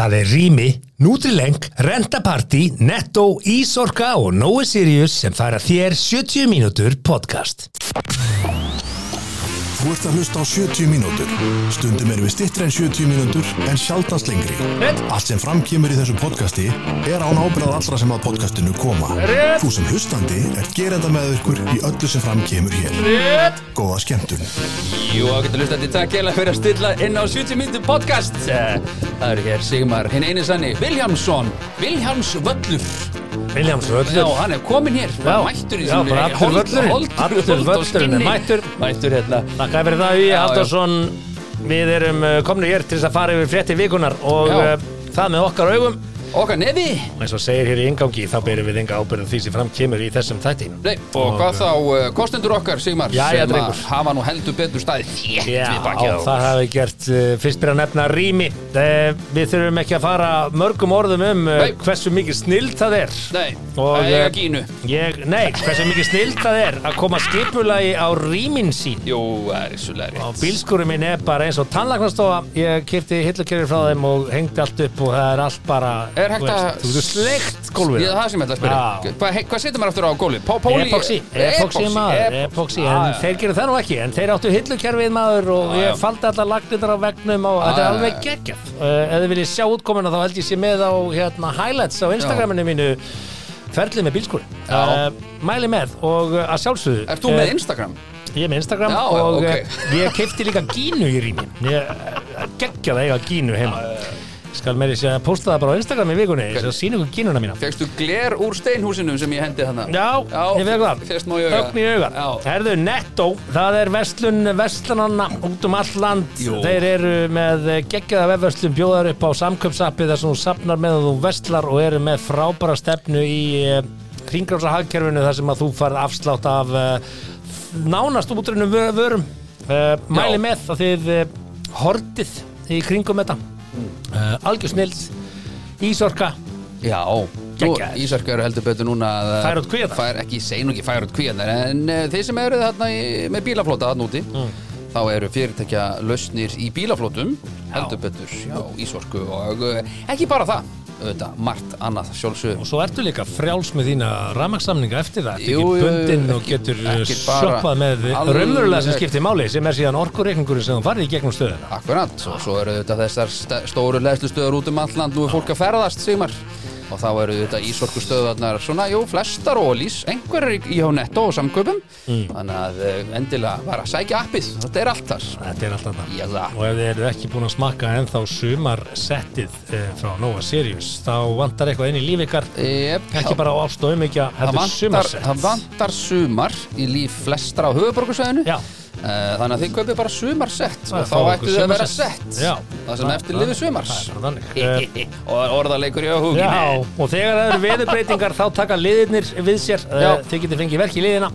Það er Rými, Nutrileng, Rentaparty, Netto, Ísorka og Nói Sirius sem færa þér 70 mínútur podcast. Þú ert að hlusta á 70 mínútur. Stundum erum við stittri en 70 mínútur en sjaldast lengri. Allt sem framkýmur í þessu podcasti er án ábyrðað allra sem að podcastinu koma. Þú sem hlustandi er gerenda með ykkur í öllu sem framkýmur hér. Góða skemmtun. Jú, getur hlustandi takk kjærlega fyrir að stilla inn á 70 myndum podcast Eh, Það eru hér Sigmar, hinn eini sanni Viljámsson, Viljáms Völlur Já, Völlur. hann er komin hér, Já, mættur í já, bara allur völlurinn. Allur völlurinn er mættur. Mættur hérna Þakka fyrir það, Já, já. Haldarsson. Við erum uh, komnu hér til þess að fara yfir frétti vikunar og Já. uh, það með okkar augum. Okkar nefi. Eins og segir hér í ingangi, þá berum við enga ábyrðum því sem fram kemur í þessum þætti. Nei, og hvað þá uh, kostendur okkar, Sigmar Jæja, sem að hafa nú heldur betur staðið þétt Já, við bakið á það hafi gert uh, fyrst byrja að nefna rými. Uh, Við þurfum ekki að fara mörgum orðum um hversu mikið snild það er. Nei, Og, það er eh, ekki ég, Nei, hversu mikið snild það er að koma skipulagi á rýmin sín. Jú, það er vissulega Og rétt bílskúrum minn er bara eins og tannlagnastofa Ég kipti hillukerfir frá þeim og hengdi allt upp og það er allt bara Er hægt að- sleikt gólfið Ég það sem ég ætla að spyrja. Hvað, hvað setur maður aftur á gólfi? Pó, póli Epoxy, epoxy maður, epoxy, en þeir gerðu það nú ekki, en þeir áttu hillukerfið maður og ég faldi allar lagnirnar á vegnum og þetta er alveg já. geggjað. Uh, ef þið viljið sjá útkomuna þá held ég sé með á hérna, highlights á Instagraminu mínu ferlið með bílskúri. Uh, mæli með og uh, að sjálfsögðu. Ert þú með Instagram? Ég er með Instagram Já, og ok. uh, ég kefti líka gínu í rýmin. Ég geggjað að eiga gínu heima. Skal með því að posta það bara á Instagram í vikunni, að sína ykkur gínuna mína. Fegstu gler úr steinhúsinu sem ég hendi þannig? Já, ég fekk það Fegst má í auga Ögn í auga Já. Herðu, Netto, það er vestlun Vestlananna út um all land Jú. Þeir eru með geggjaða vefverslun Bjóðar upp á samköpsappi þar sem þú sapnar með og þú vestlar og eru með frábæra stefnu í uh, hringrása hagkerfinu þar sem að þú farð afslátt af uh, nánast útrunum vö- vörum uh, Mæli Já. með að þið uh, hortið í kringum þetta uh, Algjör snild Ísorka Já, nú, Geggjaður. Ísarka eru heldur betur núna að Færa út kvíarnar. Fær, ekki, segi nú ekki færa út kvíðanar En uh, þeir sem eru þarna í, með bílaflóta þarna úti Mm. Þá eru fyrirtækja lausnir í bílaflótum Heldur betur, já, Ísorku Og uh, ekki bara það Auðvitað, margt annað sjálfsög Og svo ertu líka frjáls með þína rafmakssamninga eftir það, Jú, ekki jú, bundinn og ekki- getur ekki sjoppað með raunverulega sem skiptir máli sem er síðan orkureikningur sem þú farið í gegnum stöðuna. Akkurat, og svo eru þetta þessar st- stóru leðslustöður út um alland Nú er fólk að ferðast, Sigmar Og þá eru þetta ísorku stöðarnar svona, jú, flestar ólís, einhverjar í, hjá netto og samköpum Mm. Þannig að eh, endilega bara sækja appið, þetta er allt þar. Þetta er alltaf það. Já, það. Og ef þið eru ekki búin að smakka ennþá sumarsettið eh, frá Nova Sirius, þá vantar eitthvað inn í líf ykkar, Yep, ekki bara á ást og umhyggja, það heldur vantar, sumarsett. það vantar sumar í líf flestra á höfuborgarsvæðinu Þannig að þið kaupið bara sumarsett og þá ættu þið að vera sett. Það sem eftir lifið sumars. Eh, Og orðaleikur í Já, og þegar það eru veðurbreytingar þá taka liðirnir við sér. Uh, þið getur fengið verk í liðina.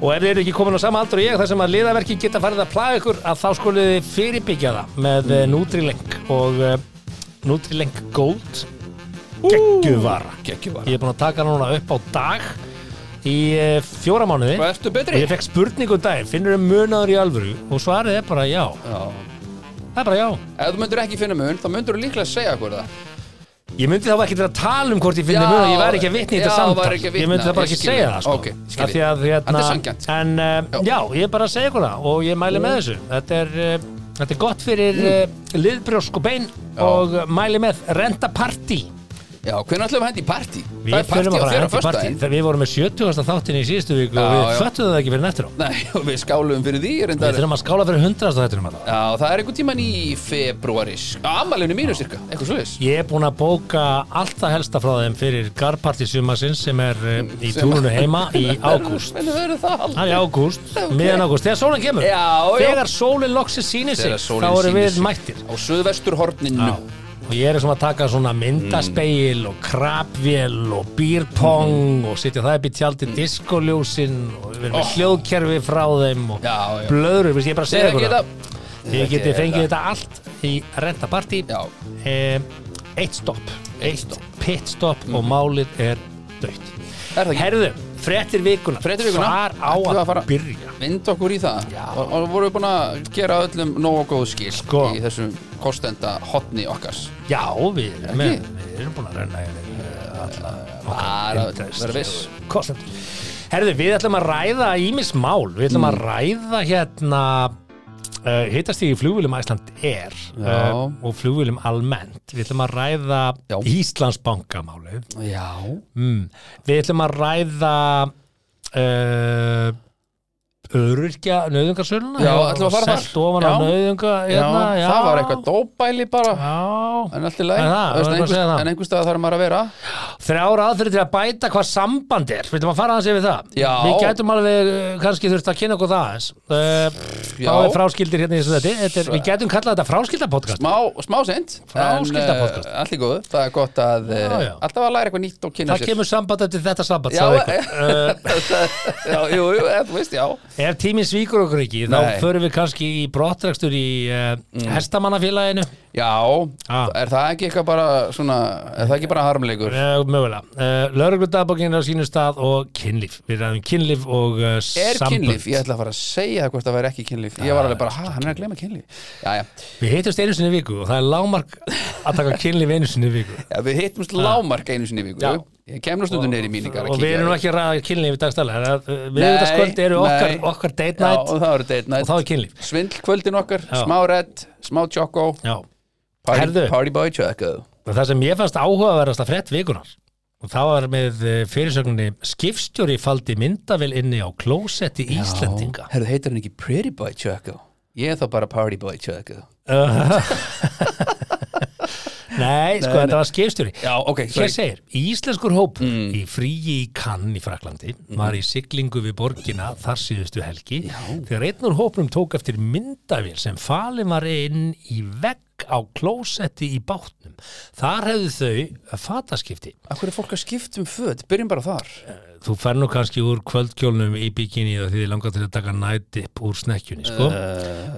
Og ef þið eru ekki komin á sama aldur og ég þar sem að liðaverki geta farið að plaga ykkur að þá skulið þið fyrirbyggja það með. Nutrileng og Nutrileng Gold. Geggjuvara ég er búin að taka hana núna upp á dag í uh, fjóra mánuði. Hvað og betri? ég fekk spurningu um daginn. Finnur þið munaður í alvöru? Og svarið er bara já. Já. Það er bara já. Ef þú myndir ekki finna mun, þá myndir þú líklega segja okkur það. Ég myndi þá ekki til að tala um hvort ég fyndi Já, mun ég væri ekki að vitna í þetta samtal. að Ég myndi það bara ekki segja það. sko. Ok, skil Af því að, hérna, sanngjarnt. En uh, já, ég er bara að segja ykkur það og ég mæli með þessu. Þetta er, uh, þetta er gott fyrir uh, liðbrjósk og bein og mæli með Renta Party Já, hvernig ætlum við að hendi í partí? Við þurfum að fara að hendi partí. Þegar við vorum með 70. þáttin í síðustu viku og við já. föttuðum það ekki fyrir nettur á. Nei, og við skálum fyrir því Við þurfum að skála fyrir 100. þáttinum Já, það er einhvern tíman í februaris Amalinu mínu cirka, eitthvað þess Ég er búinn að bóka allt það helsta frá þeim fyrir Garparty sumasins sem er uh, í Sem- túrunu heima í ágúst. það er í ágúst, miðan ágúst, þegar sólinn kemur. Þegar sólinn Og ég er svona að taka svona myndaspeil og krabvél og býrpong og setja það upp í tjaldi diskoljósin og við erum með Oh. hljóðkerfi frá þeim og Já, já. blöður, ég er bara að segja ykkur Þið getið fengið þetta allt í rentapartí Já, eh, Eitt stopp Eitt. Pitstop og málið er dögt er? Herðu, fréttir vikuna Fréttir vikunnar. Hvar á að, að byrja Vind okkur í það Já. og, og vorum við búin að gera öllum nógu góð skil Sko. í þessum kostenda hotni okkars Já, við erum, með, við erum búin að uh, alla Bara interest vera viss. og kostendur. Herðu, við ætlum að ræða ímis mál, við ætlum Mm. að ræða hérna uh, hittast í flugvölum Æsland er Já. og flugvölum almennt við ætlum að ræða Já. Íslandsbankamálið Já mm. við ætlum að ræða uh, öryrkja nöðungarsöluna Já, ætlum að fara þar? selt ofan á Já. nöðunga hérna, Já, það var eitthvað dópæli bara Já, En allt í lagi En það, Þú veist, var eitthvað að segja það. En einhvers stað þarf maður að vera þrjár aðferði til að bæta hvað samband er Við ætlum að fara aðeins yfir það Já. Við gætum alveg uh, kannski þurft að kynna okkur það aðeins uh, Já. Þá er fráskildir hérna í þessu þetta, þetta er, Við gætum kallað þetta fráskildapodcast Smá, smá seint Fráskildapodcast. En allt í góðu Það er gott að Já, uh, já. Alltaf að læra eitthvað nýtt og kynna Það kemur samband eftir þetta samband Já, sagði einhver. uh, Já, jú, jú, eða, þú veist, já Ef tíminn svíkur okkur ekki þá Nei. förum við kannski í brottrækstur í uh, hestamannafélaginu. Já, Ah. er það ekki eitthvað bara svona Er það ekki bara harmleikur? uh, Mögulega. Uh, Lörgludagbókin er á sínu stað og kynlíf. Við ræðum kynlíf og uh, Er sambönd. Kynlíf? Ég ætla að fara að segja hvort það væri ekki kynlíf. Ég var alveg bara, hæ, hann er að gleyma kynlíf. Já, já, Við hittumst einu sinni í viku og það er lágmark að taka kynlíf einu sinni í viku. Já við hittumst lámark einu sinni í viku. Já. Ég kemur stundu neyri míningar og við erum ekki að ræða kynlíf í dagstæðlega Við erum þetta skvöldi eru okkar, okkar date Já, night og það eru date og night þá er kynlíf. Svindl kvöldin okkar, Já. smá red, smá Já. Party, party boy Og það sem ég fannst áhugaverðast að frett vikunar og það var með eh, fyrirsögninni skipstjóri faldi myndavel inni á klósetti Íslendinga. Herðu, heitir hann ekki pretty boy choco? Ég er þá bara party boy choco Nei, sko, þetta var skipstjóri Já, ok, Hér segir, íslenskur hópur Mm. í fríi í Cannes í Fraklandi var í siglingu við borgina þar síðustu helgi þegar einn úr hópnum tók eftir myndavél sem falin var inn í vegg á klósetti í bátnum. Þar hefðu þau fataskipti. Akkur er fólk að skipta um föt? Byrjum bara þar Þú fer nú kannski úr kvöldkjólnum í bikini því þið langar til að taka nættipp úr snekkjunni, sko.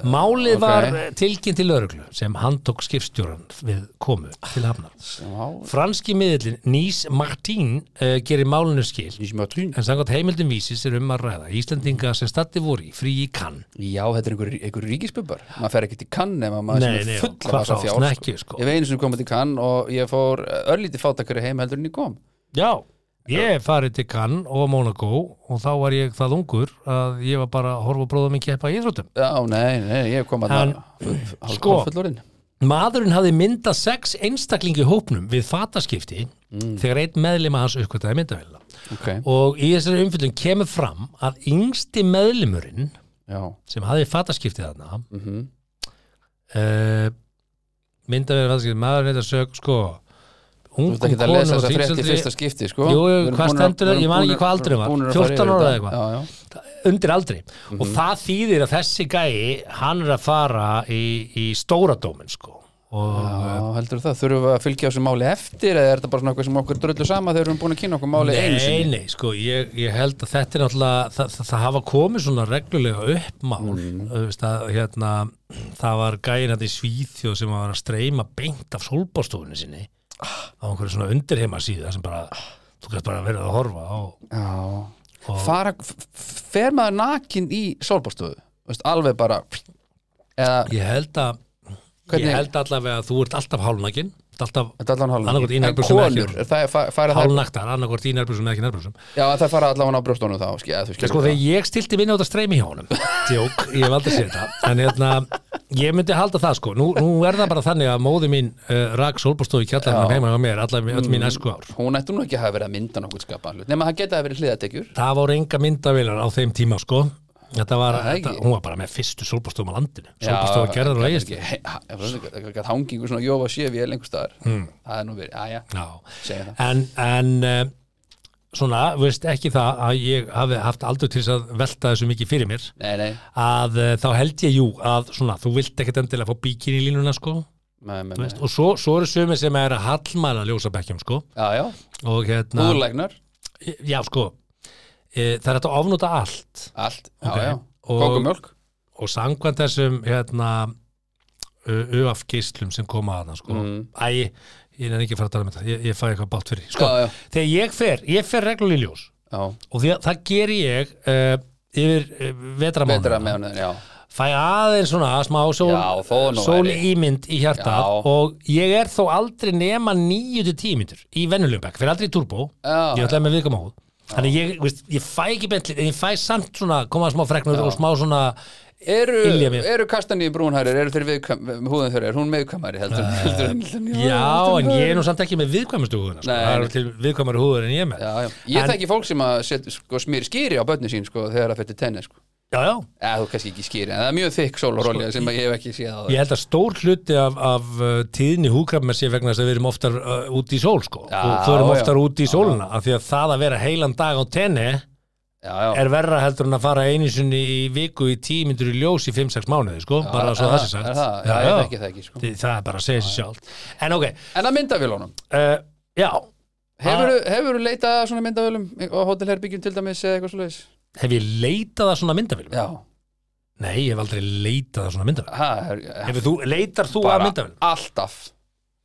Málið ok. var tilkynnt til öruglu sem hann tók skipstjóran við komu til hafnar. Já, Franski miðlinn Nís Martín uh, gerir málinu skil en samkvæmt heimildum vísis er um að ræða Íslendinga sem statti voru í frí í kann Já, þetta er einhver, einhver ríkisbubbar maður fer ekki til kann ef maður Nei, sem er full af þessa fjár snekju, sko. Ég veinu sem komið til kann og ég fór örlítið fátakari heim heldur en ég kom Já, ég farið til kann og Monaco og þá var ég það ungur að ég var bara að horfa bróðum minn keppa í íþróttum. Já, nei, nei, ég kom að En, það sko, Maðurinn hafði myndað sex einstaklingi hópnum við fataskipti þegar einn meðlima hans uppkvæmtaði myndavélina. Ok, og í þessari umfyllun kemur fram að yngsti meðlimurinn já, sem hafði fataskiptið þarna mhm. uh, myndavél fataskiptið, maður neitt að sög sko Þú ungum ert ekki að lesa og þessa frétt í þingstaldri fyrsta skipti, sko Jú, hvað að- stendur það? Ég man ekki hvað aldurinn var. búnir að fara 14 yfir ára eða eitthvað. Undir aldri Mhm. og það þýðir að þessi gæi hann er að fara í, í stóra dómin sko Já, heldur það, þurfum við að fylgja þessu máli eftir eða er þetta bara svona eitthvað sem okkur drullu sama þegar við erum búin að kynna okkur máli einu Nei, sinni nei, sko, ég, ég held að þetta er náttúrulega, það, það, það hafa komið svona reglulega uppmál Mm. þú veist að, hérna, það var gæin þetta í Svíþjóð sem var að streyma beint af sólbástofunni sinni á einhverju svona undirheima síða sem bara, þú kannst bara verið að horfa á Og- fara, fer maður nakin í veist, alveg bara eða, ég held að Hvernig- ég held allavega að þú ert alltaf hálnakin alltaf Annarkvort í er það, það hálnaktar, annarkvort í nærbúsum eða ekki nærbúsum já, það fara allan á brjóstónu þá, Sko þegar ég stilti minna út að streymi hjá honum Djók, ég hef aldrei séð þetta En hérna, ég myndi halda það sko. Nú, nú er það bara þannig að móði mín uh, rak sólbúrstofi kjallarinn heima á mér allar öll mín esku ár hún ætti nú ekki að hafa verið að mynda nokkuð skapa nema það geta að verið hliðatekjur Það voru enga myndavilar á þeim tíma sko Þetta var, Það þetta, hún var bara með fyrstu sólbúrstofum á landinu. Sólbúrstofa gerður og eigist eitthvað hangingu svona jófa séfi eða lengur staðar það er nú verið, aðja, segja það. En, en uh, svona, veist ekki það að ég hafi haft aldur til þess að velta þessu mikið fyrir mér? Nei, nei, að uh, þá held ég jú að svona, þú vilt ekkert endilega fá bíkin í línuna sko. Nei, nei, nei. og svo, svo eru sömur sem er að hallmæla ljósabekkjum sko. Já, já, og hérna, já sko það er hægt að ofnúta allt. Allt, já, Ok. já, kókumjölk og samkvæmt þessum hérna UF geislum sem koma að það sko. Mm. æ, ég er ekki að fara að tala um þetta. Ég, ég fæ eitthvað bátt fyrir. Sko, Já, já. þegar ég fer, ég fer reglulega í ljós. Já, og því að það ger ég uh, yfir uh, með já. Fæ aðeins svona smá sól, ímynd í hjarta. Og ég er þó aldrei nema 9-10 mítur í venjulegum bekk, fyrir aldrei í turbo. Ég ætlaði með viðkama hóð þannig ég, veist, ég fæ ekki bentli en ég fæ samt svona, koma smá freknur og smá svona Eru, eru kastanji brúnhærir, eru þeir viðkvæm, húðin þeirra, er hún meðkvæmari heldur, en- heldur, heldur, já, en ég er nú samt ekki með viðkvæmustu húðuna sko. Það nei. er til viðkvæmari húður en ég með Já, já. Ég þekki fólk sem að set, sko, smýri skýri á börnin sín sko, þegar það fyrir tenni sko. Já, já. eða þú kannski ekki skýri, en það er mjög þykk sólarolja sem að ég hef ekki séð á Sko, Ég held að stór hluti af, af uh, tíðni húðkrafna sé vegna þess að við erum oftar uh, út í sól sko. Já, og förum já. oftar út í sóluna af því að það að vera heilan dag á tenni já, já. er verra heldur en að fara einu sinni í viku í tíu myndur í ljós í 5-6 mánuði sko, bara svo það sé sagt er það, já, ég þekki það ekki sko. Það er bara að segja sér sjálf en ok, En að myndavélunum uh, já hefur leitað að svona myndavélum á hótelherbyggjum til dæmis eða eitthvað svoleiðis? Hef ég leitað að svona myndavélum? Já, Nei, ég hef aldrei leitað að svona myndavélum. Ha, er, Hefur þú, leitar þú að bara myndavélum? alltaf.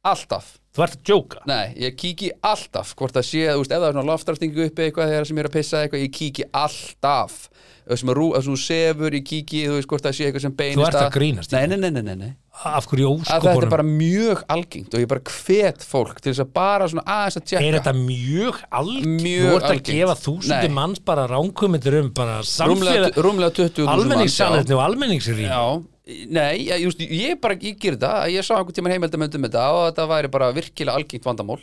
Alltaf. Þú ert að djóka? Nei, ég kíki alltaf. Hvort það sé, þú veist, ef það er svona loftrastingu uppi eitthvað þegar sem ég er að pissa eitthvað, ég kíki alltaf sem að rú, ef þú sefur, ég kíki þú veist hvort það sé eitthvað sem beinist Þú ert að grínast, Nei, nei, nei, nei, nei. Af hverju Að þetta er óskopunum bara mjög algengt og ég bara hvet fólk til þess að bara svona aðeins að tjekka. Er þetta mjög algengt? Mjög Þú ert að algengt. gefa þúsundi Nei. manns bara ránkumindir um bara samfélag rúmlega 20 almenningssannleitni og almenningsrýn Já, nei, ég, just, ég bara, ég ger þetta ég sá einhvern tímann heimildamöndum þetta og þetta væri bara virkilega algengt vandamál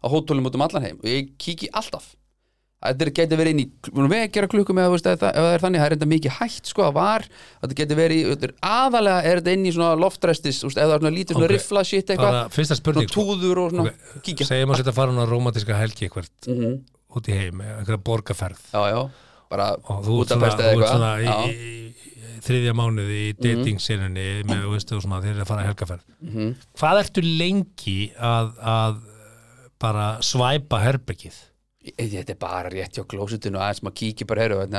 á hótelum út um allan heim. Og ég kíki alltaf Þetta geti verið inn í við erum að gera klukkum eða veist, það það er þannig, það er enda mikið hægt sko að var, þetta geti verið þetta er, aðalega er þetta inn í svona loftrestis veist, er svona lítið svona Ok. rifla shit eitthvað. Bara fyrsta spurning svona túður og svona Ok, kíkja. Segjum að að fara á romantíska helgi eitthvað Mhm. út í heim, einhverja borgarferð. Já, já, bara og ert svona, Budapest eða eitthvað. svona þriðja mánuði í dating-sinunni með, þú veistu, svona, þeir eru að fara helgaferð Mhm. Hvað ertu lengi að, að bara svæpa herbergið Þetta er bara rétt hjá klósitinu aðeins maður kíkir bara við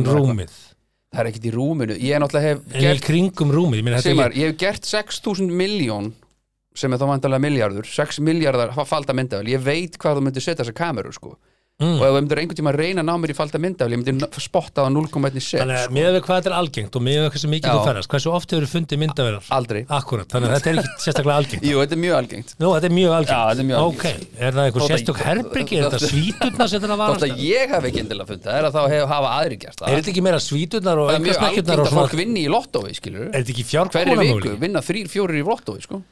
en rúmið? Það er ekkert í rúminu. Ég náttúrulega hef en í gert kringum rúmið, ég er ég hef gert 6.000 miljón sem er þá vantarlega miljardur 6 miljardar falda myndavel ég veit hvað þú myndir setja þessa kameru sko. Mm. og ef þú myndir einhvern tíma að reyna að ná mér í falda myndavel ég myndir spotta á 0,1 set Þannig að sko. við hvað þetta er algengt og miðað við hversu mikið Já. þú ferðast, hversu oft hefur fundið myndavelar? aldrei Akkurat, þannig að þetta er ekki sérstaklega algengt Jú, þetta er mjög algengt Nú, þetta er mjög algengt Já, þetta er mjög Ok, er það einhver Þótt að- sérstök herbyggi, er þetta svíturnar sem þetta var Þótt að ég hef ekki endilega fundið það er að þá hef, hafa aðri gert það Er þetta ekki meira svíturnar og Það er mjög algengt og að fólk svona vinni í lottói skilur Er þetta ekki hverju viku fjárkónarmáli? vinna þrýr, fjórir í lottói sko.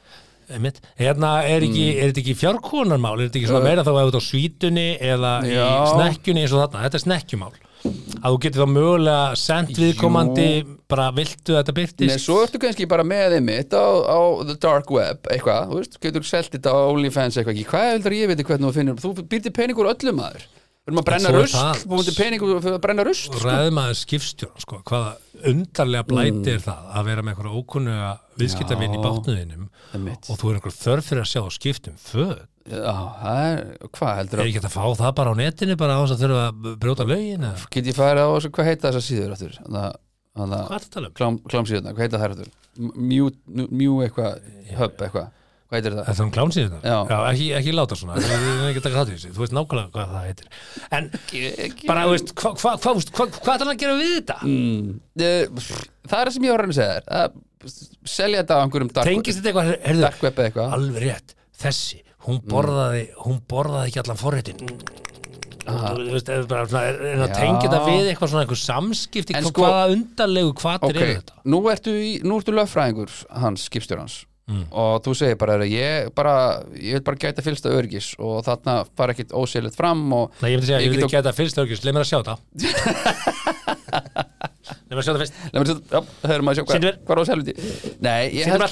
Einmitt. Hérna, er, ekki, er þetta ekki fjárkónarmál? Er þetta ekki svona meira þá þetta á svítunni eða í Já. snekkjunni eins og þarna? Þetta er snekkjumál að þú getur þá mögulega sendt viðkomandi bara viltu þetta Nei, byrtist svo ertu kannski bara með einmitt á, á the dark web, eitthvað, þú veist, getur selt þetta á OnlyFans eitthvað ekki, hvað heldur ég veit hvernig þú finnur, þú býrði peningur öllum maður við erum að brenna er rust, það. þú myndir peningur fyrir að brenna rust sko. ræðmaður skipstjóra sko, hvaða undarlega blæti er það að vera með einhverja ókunnuga viðskiptavinn í Mm. Bátnuðinum og þú er einhver þörf fyrir að sjá skiptum föt Já, það er, hvað heldur er að ekki hægt að fá það bara á netinu bara á þess að þurfa að brjóta lögin get ég farið á, þessu- hvað heita þessar síður aftur, þannig hvað að er þetta talum? klám, klámsíðuna, hvað heita þær aftur mjú, eitthvað hub eitthvað, hvað heitir það Er það um klánsíðunar? Já. ekki, ekki láta svona, við erum ekki að taka það til þessu. Þú veist nákvæmlega hvað það heitir. En bara, þú veist, hvað hva, hva, hva, ætlar hann að gera við þetta? mm, það er það sem ég var að reyna að segja þér. Að selja þetta á einhverjum dark, Tengist þetta eitthvað, heyrðu, dark web eða eitthvað? alveg rétt. Þessi, hún borðaði hún borðaði ekki allan forréttin þú veist, eða bara svona er, er að tengja þetta við eitthvað svona eitthvað samskipti, En hvað, sko- hvaða undarlegu hvatir ok, eru þetta? nú ertu, löffræðingur hans, skipstjórans Mm. og þú segir bara, ég bara ég vil bara gæta fylsta öryggis. Og þarna fara ekkit ósýrlegt fram Nei, ég myndi segja, Ég myndi geta fyrst örgjus, leið mér að sjá þetta. Leið mér að sjá þetta fyrst. Leif mér að, já, það erum að sjá hvað, hvað er selviti Nei, ég held,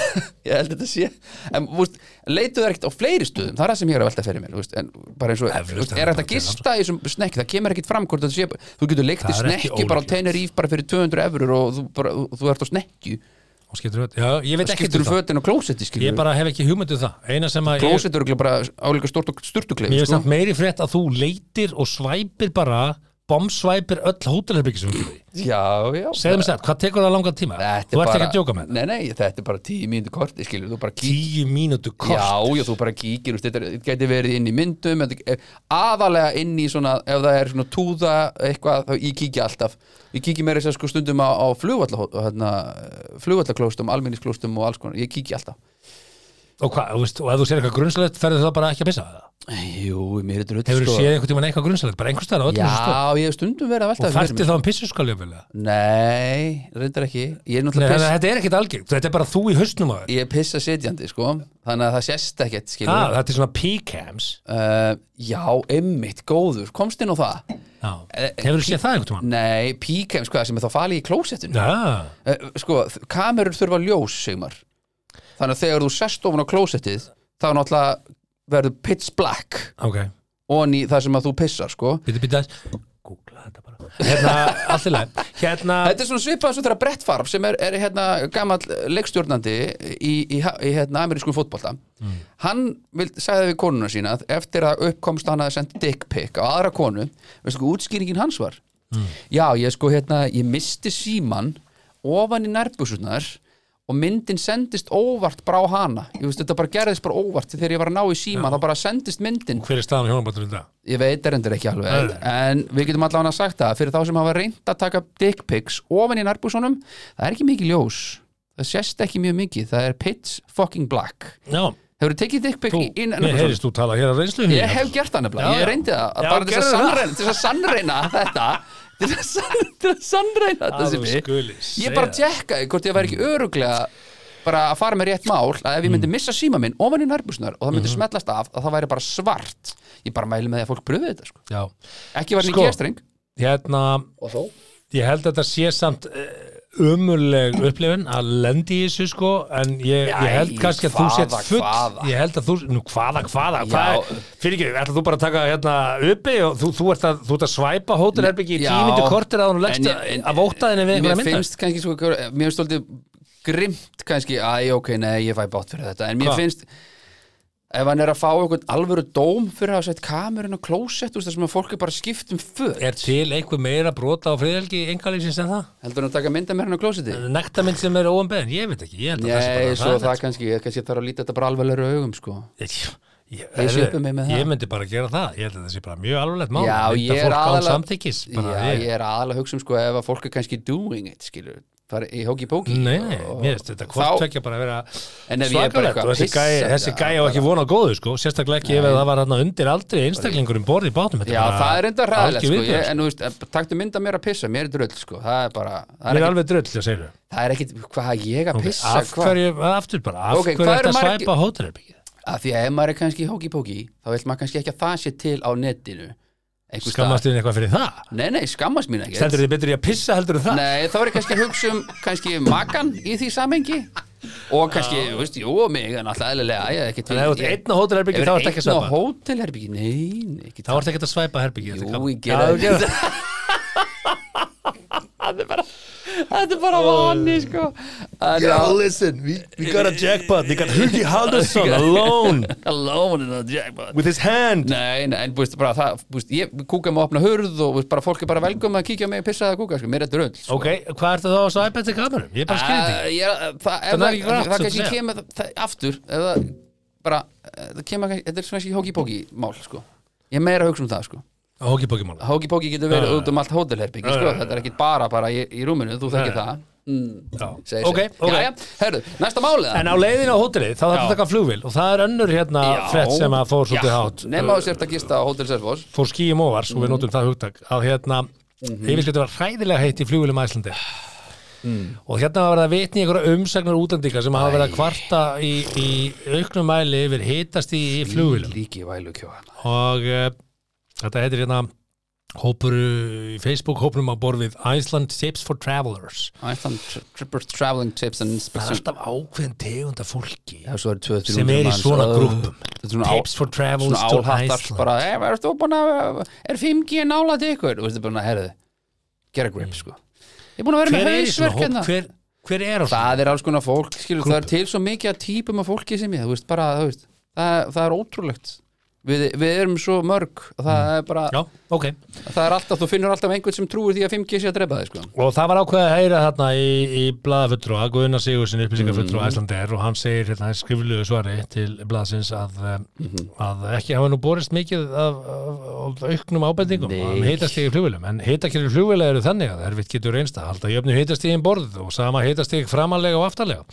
ég held þetta sé en, vúst, leituðu ekkert á fleiri stöðum. Það er það sem ég er að velta fyrir mér, vúst, en bara eins og, Eflaust vúst, er er það þetta gista í þessum snekki, það kemur ekkert fram hvort þetta sé, þú getur leikt í Það er ekki snekki bara á. Tenerife bara fyrir 200 eurur og þú, bara, þú ert á föt, já, ég veit ekki skiptur um það. fötin á klósetti ég bara hef ekki hugmyndu það. Eina sem að ég, klósett eru bara álíka stort og mér sturtukleif er sko. samt meiri frétt að þú leitir og svæpir bara bombsvæpir öll hótelherbyggi sem við gerum í. Já, já. Segðu mér sér, hvað tekur það langan tíma? Þetta þú ert bara- ekki að djóka með Nei, nei, þetta er bara tíu mínútu korti, skilur kík tíu mínútu kort? Já, já, þú bara kíkir, þetta þetta gæti verið inn í myndum þetta, er aðalega inn í svona ef það er svona túða eitthvað þá ég kíki alltaf, ég kíki meira þess að sko stundum á, á hérna, flugvallaklóstum, alminnisklóstum og alls konar, ég kíki alltaf og, hvað, þú veist, og ef þú sér eitthvað grunnsalegt ferðu það bara ekki að pissa það Jú, mér er drull hefur þú séð einhvern tímann eitthvað grunnsalegt bara einhvers staðar á öllum? Já, ég hef stundum verið að velta og færti þá um pissuskali vel Nei, reyndar ekki. Er Nei, piss, þetta er ekkit algengt, þetta er bara þú í á þér. Ég pissa sitjandi, sko. Þannig að það sést ekkert, ah, skilur þetta er svona p-cams. Uh, Já, emmitt, góður, komst inn á það? Já. Eh, hefur þú séð það einhvern tímann? Nei, píkems, hvað, sem er þá falið í klósettinu? Já, Eh, sko, kamerur þurfa ljós, Sigmar þannig að þegar þú sest ofan á klósettið þá náttúrulega verður pitch black ok. ofan í það sem að þú pissar, sko. Býtu, býtu aðeins. Googla þetta bara. Hérna, allt í leið Hérna, Þetta er svona svipað svo þegar Brett Favre sem er, er hérna gamall leikstjórnandi í, í, í hérna amerískum fótbolta. Hann vil, sagði við konuna sína að eftir að uppkomst hann að senda dick pic á aðra konu, veistu hvað útskýringin hans var? Já, ég sko hérna ég misti síman ofan í nærbusunar og myndin sendist óvart brá hana. Ég veist þetta bara gerðist bara óvart. Þegar ég var að ná í síman þá bara sendist myndin. Hver er staðan í hjónabandum í dag? Ég veit er endur ekki alveg. En við getum allavega sagt það Fyrir þá sem hafa reynd að taka dick pics Ofan í nærbúsunum Það er ekki mikið ljós. Það sést ekki mjög mikið. Það er pitch fucking black. Já, Hefur tekið dick pic þú, í í mér nærbúsunum? heyrist þú tala hér á reynslu Ég hef gert það nefnilega. Ég reyndi það. Bara til að að sannreina þetta Til að sann- til að sannreina þetta sem skulir Ég bara tjekkaði hvort ég væri ekki öruglega bara að fara með rétt mál að ef ég myndi missa síma minn ofan í nærbúsnar og það myndi smellast af að það væri bara svart. Ég bara mæli með því að fólk pröfi þetta sko. Já, ekki var Sko. sko. gestreng hérna og þó? Ég held að þetta sé samt umurleg upplifun að lendi í þessu sko en ég, Æ, ég held kannski að þú hvaða, sett full hvaða? ég held að þú, nú hvaða, hvaða, hvaða fyrir ekki, ætla þú bara að taka hérna uppi og þú, þú, ert að, þú ert að svæpa hótelherbyggi í tímindu kortir að hún leggst að vótaðinni við einhverja mér mynda finnst kannski svo, mér finnst stoltið grimt kannski, æ, ok, nei, ég fæ bátt fyrir þetta, en mér Hva? finnst ef hann er að fá einhvern alvöru dóm fyrir að hafa sett kamerun og klósett það sem að fólk er bara skipt um föt. Er til einhver meira brota á friðhelgi engalífsins en það? heldur hann að taka mynda með hann á klósetti Nektarmynd sem er óumbeðin, ég veit ekki ég að það Nei, bara svo það hræðilegt, kannski, kannski þarf að líta þetta bara alveglega augum sko. Ég, ég, það. ég myndi bara gera það. Ég held að það sé bara mjög alvarlegt mál. Já, ég ég, ég er aðalega að hugsa um sko ef að fólk er kannski doing it, skilur fara í hóki póki Nei, mér finnst þetta hvort þá, tvekja bara að vera er svakalegt. og þessi gæi á ekki vona á góðu sko, sérstaklega ekki ef það var undir aldrei einstaklingur um borð í Þetta Já, það er enda ræðilegt sko, ég, en þú veist, taktu mynda mér að pissa. Mér er drull sko, það er bara það Mér er er ekki, alveg drull, það segir það er ekki hvað ég að pissa? Af hverju, aftur bara, af hverju er þetta svæpa hótelherbyggið? Af því að ef maður er kannski í hóki póki þá vil maður kannski ekki að það sé til á netinu Skammast þið eitthvað fyrir það? Nei, nei, skammast mín ekki. Stendur þið betur í að pissa heldur en það? Nei, þá er ég kannski að hugsa um kannski makan í því samengi og kannski, þú veist, jú, mig en alltaf eðlilega, ég er ekki Þannig að ef þú ert einn á hótelherbyggi þá ertu ekki að Einn á svæpa hótelherbyggi, nei, ekki Þá ertu ekki að svæpa herbyggi Jú, ég gera það. Þetta er bara Þetta er bara vani, sko En já, listen, we, we got a jackpot We got Hugi Haldarsson alone alone in a jackpot with his hand Nei, nei, en búist, bara það, búist, ég kúka með að opna hurð og búist, bara fólk er bara velgum að kíkja mig að pissa að kúka, sko, mér er þetta röld, sko. Ok, hvað ertu þá að svæpa eftir kamerum? Ég er bara skilði Uh, ég, er- það, ef Þannig er það, ekki það, grátt, það svo kannski að segja. kemur það, það, aftur ef það bara, eh, það kemur kannski, þetta er svona ekki hóki-póki mál sko. ég er meira að hugsa um það sko. Hóki-póki-mála hóki-póki getur verið Já, út um allt hótelherbyggi Já, sko. já, já. þetta er ekki bara, bara í, í rúminu, þú þekkir Nei. það. Mm, segir Ok, sig. ok. Jæja, herru, næsta málið En á leiðinu á hótelið, þá þarf Já. að taka flugvél og það er önnur hérna frett sem að fór svolítið hátt. Nema þú sért að gista á Hotel Selfoss. Fór skýjum óvars og við notum það hugtak að hérna, mm -hmm. yfirskipti var hræðilega heitt í flugvélum Æslandi og hérna var verið að vitni einhverja umsagnar útlendinga sem hafa verið að kvarta í, í auknum mæli yfir hitast í, kjóðan og uh, þetta heitir hérna hópur í Facebook hópnum á borð við Iceland Tips for Travelers. Iceland Trippers Traveling Tips and það er alltaf ákveðin tegunda fólki Já, 200 sem er í svona er á- Tips for Travels to Iceland. bara, "Eh, er þú búin að er 5G nálægt ykkur? Og veistu bara, herðu, gera grip sko. Ég er búin að vera með er hausverk hérna. Hver, hver er svona það er alls konar fólk, skilur, það er til svo mikið að típum af fólki sem ég, þú veist, bara, þú veist það, það er ótrúlegt við, við erum svo mörg að það er bara, Já, ok það er alltaf, þú finnur alltaf einhvern sem trúir því að 5G sé að drepa þig sko. Og það var ákveðið að heyra þarna í, í blaðafulltrúa, Guðuna Sigurðsson upplýsingafulltrúa mm. Æslander og hann segir hérna í skriflugu svari til blaðsins að, mm að ekki hafa nú borist mikið af, af, af auknum ábendingum Nei. um hitastígi flugvélum, en hitakjörður flugvéla eru þannig að erfitt getur reynst að halda jöfnu hitastígin borð og sama hitastíg framalega og aftarlega.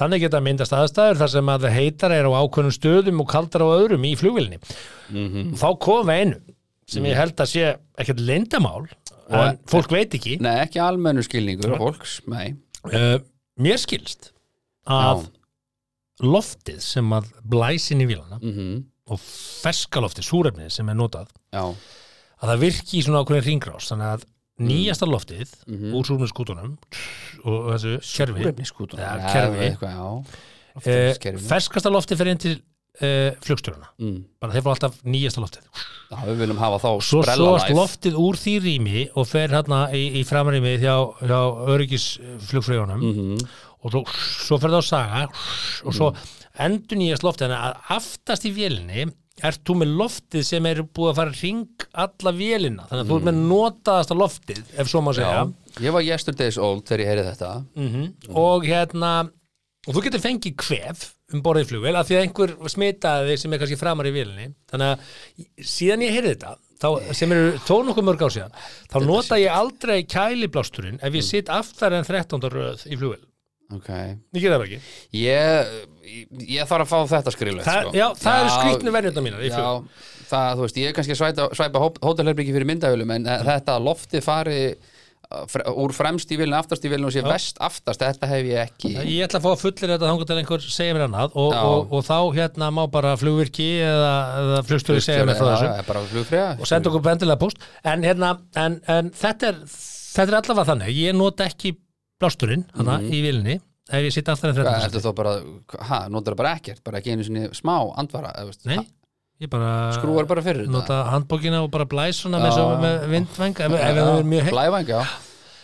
Þannig geta myndast aðstæður þar sem að heitar er á ákveðnum stöðum og kaldar á öðrum í flugvélinni. Þá kom við einu sem ég held að sé ekkert leyndamál en fólk veit ekki. Nei, ekki almennu skilningur fólks, nei. Uh, mér skilst að loftið sem að blæsin í vilana mm og ferskaloftið, súrefnið sem er notað Já, að það virki í svona ákveðin ringrás þannig að nýjasta loftið Mhm. úr súrefniskútunum og þessu kerfi Súrefniskútur Ja, kerfi. eitthvað, já uh, Loftræskerfi. ferskasta loftið fyrir inn til uh, flugstjórana mm. bara þeir fá alltaf nýjasta loftið Já, við viljum hafa þá svo life. loftið úr því rými og fer hérna í, í framrými hjá, hjá öryggisflugfrögunum Mhm. og svo, svo fer það á saga og svo endur nýjast loftið þannig að aftast í vélinni ert þú með loftið sem er búið að fara hring alla vélina? Þannig að þú ert með notaðasta loftið ef svo má segja. Ég var yesterday's old þegar ég heyri þetta. Mm. Og hérna og þú getur fengið kvef um borðið flugvél af því að einhver smitaði sem er kannski framar í vélinni. Þannig að síðan ég heyrði þetta þá, sem eru þó nokkuð mörg á síðan þá nota ég aldrei kæliblásturinn ef ég sitt aftar en 13. röð í flugvél. Ok. Ég gera það ekki. Ég, ég þarf að fá þetta skriflegt það, sko. já, það eru skrýtnu verjönda mínar Já, það, þú veist, ég er kannski að svæpa, svæpa hótelherbyggi fyrir myndavölum en mm. þetta að loftið fari uh, fre, úr fremst í vilinu, aftast í vilinu og sé vest aftast, þetta hef ég ekki. Ég ætla að fá fullir þetta þangur til einhver segja mér annað og, og, og þá hérna má bara flugvirki eða, eða flugstjóri segja mér frá þessu. og senda okkur bendilega post en, hérna, en, en þetta, er, þetta er allavega þannig. Ég nota ekki blásturinn hana, í vilinni ef ég sitt en Hvað, 13 ertu þá bara, hæ, notar það bara ekkert? Bara ekki einu sinni smá andvara eða, veist, Nei, ha, ég bara Skrúar bara fyrir þetta? nota handbókina og bara blæs svona með, Já. með vindvæng ef, ef það er mjög heitt Blævæng, já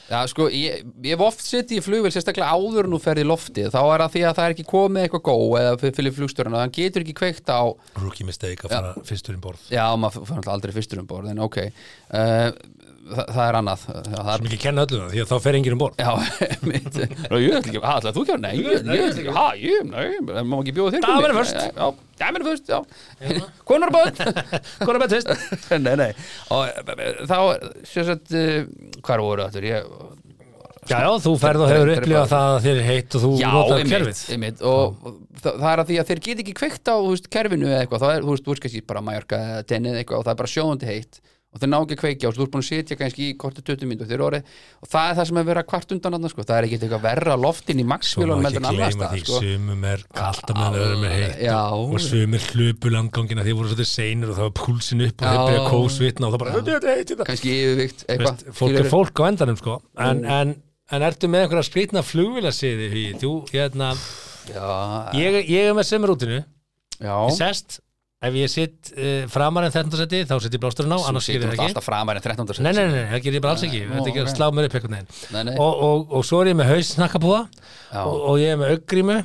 Já, sko, ég, ég oft sitt í flugvél sérstaklega áður en þú ferð í loftið. Þá er það því að það er ekki komið eitthvað gó eða fyrir flugstjórna, þannig getur ekki kveikt á Rookie mistake að fara fyrstur um borð. Já, maður náttúrulega aldrei fyrstur um borð en ok, uh, það, það er annað. Það er sem ekki kenna öllu það því að þá fer enginn um borð. Já, mitt Ná, ég ætla ekki, ætla þú að, nei, ég, ætla ekki, ég, nei, má ekki bjóða þér Það verður först. Já, verður fyrst, já. Konar Hvað er með tvist? Nei, nei, og eh, þá, sem sagt, uh, hvar voru þetta, Já, já, þú ferð og hefur upplifað það að þér heitt og þú Já, notar kerfið. einmitt. Og það, er að því að þeir get ekki kveikt á kerfinu eða eitthvað, þá er, þú veist, þú veist kannski bara eða tennið eitthvað og það er bara sjóðandi heitt og þeir ná ekki að kveikja og þú ert búin að sitja kannski í korti 20 mínútur þeir orði og það er það sem er verið að kvart undan annars, sko. það er ekki eitthvað verra loftin í ekki heldur en annars því. sko. sumum er kalt að meðan öðrum er heitt Já. og, og sumir hlupu landgangina því voru svolítið seinir og það var púlsin upp og þeir byrja kósvitna og það bara er þetta kannski yfirvikt fólk er fólk á endanum sko. En, en, en ertu með einhverja því þú, hérna ég, ég er með ég sest, ef ég sitt uh, framar en 13. seti, þá sitt ég blásturinn á annars gerir það náttúrulega ekki alltaf framar en 13. nei, nei, nei, nei, það gerir ég bara alls ekki þetta ekki ok. að slá mér upp nei, nei. og, og, og svo er ég með haussnakkapúða Já. og, og ég er með auggrímu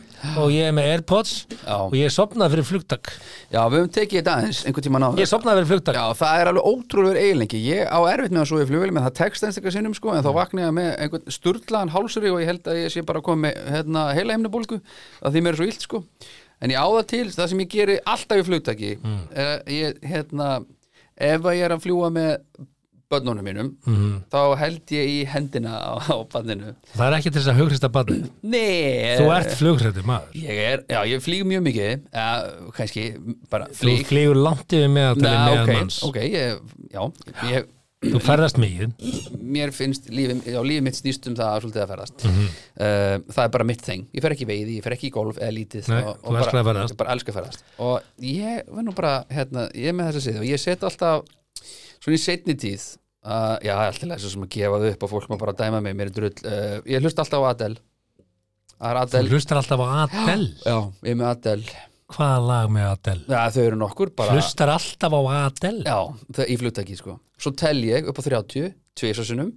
og ég er með airpods Já. og ég er sopnað fyrir flugtak já, við höfum tekið þetta aðeins einhvern tíma náður ég er sopnað fyrir flugtak Já, það er alveg ótrúlegur eiginlengi Ég á erfitt með að svo í flugvél með það tekst einstaklega sinnum sko, en þá vakna ég með einhvern sturlaðan hálsari og ég held að ég sé bara með hérna, heila heimnabólgu að því mér er svo illt sko en ég á það til, það sem ég geri alltaf í flugtaki er að ég, hérna ef að ég er að fljúa með börnunum mínum þá held ég í hendina á, á banninu það er ekki til þess að hugrista badni Nei. Þú ert flugrættur maður. Ég er, já, ég flýg mjög mikið ja, kannski bara þú flýg. flýgur langt yfir meðaltali Nei, meðan ok, manns. ok, ég, já ég, þú ferðast mikið. Mér finnst lífið, já, lífið mitt snýst um það svolítið að ferðast. Mhm. uh, það er bara mitt þeng, ég fer ekki í veiði ég fer ekki í golf eða lítið Nei, og, og elskar bara, ég bara elska að ferðast. Og ég var nú bara, hérna, ég er með þess að segja og ég set alltaf svona í setni tíð uh, já, alltaf þessu sem að gefa það upp og fólk má bara dæma mig, mér er drull. Uh, ég hlust alltaf á er þú hlustar alltaf á Adele? Já, ég er með Adele hvaða lag með Adele? Já, þau eru nokkur bara hlustar alltaf á Adele. Já, það í flugtaki sko. Svo tel ég upp á 30, tvisasunum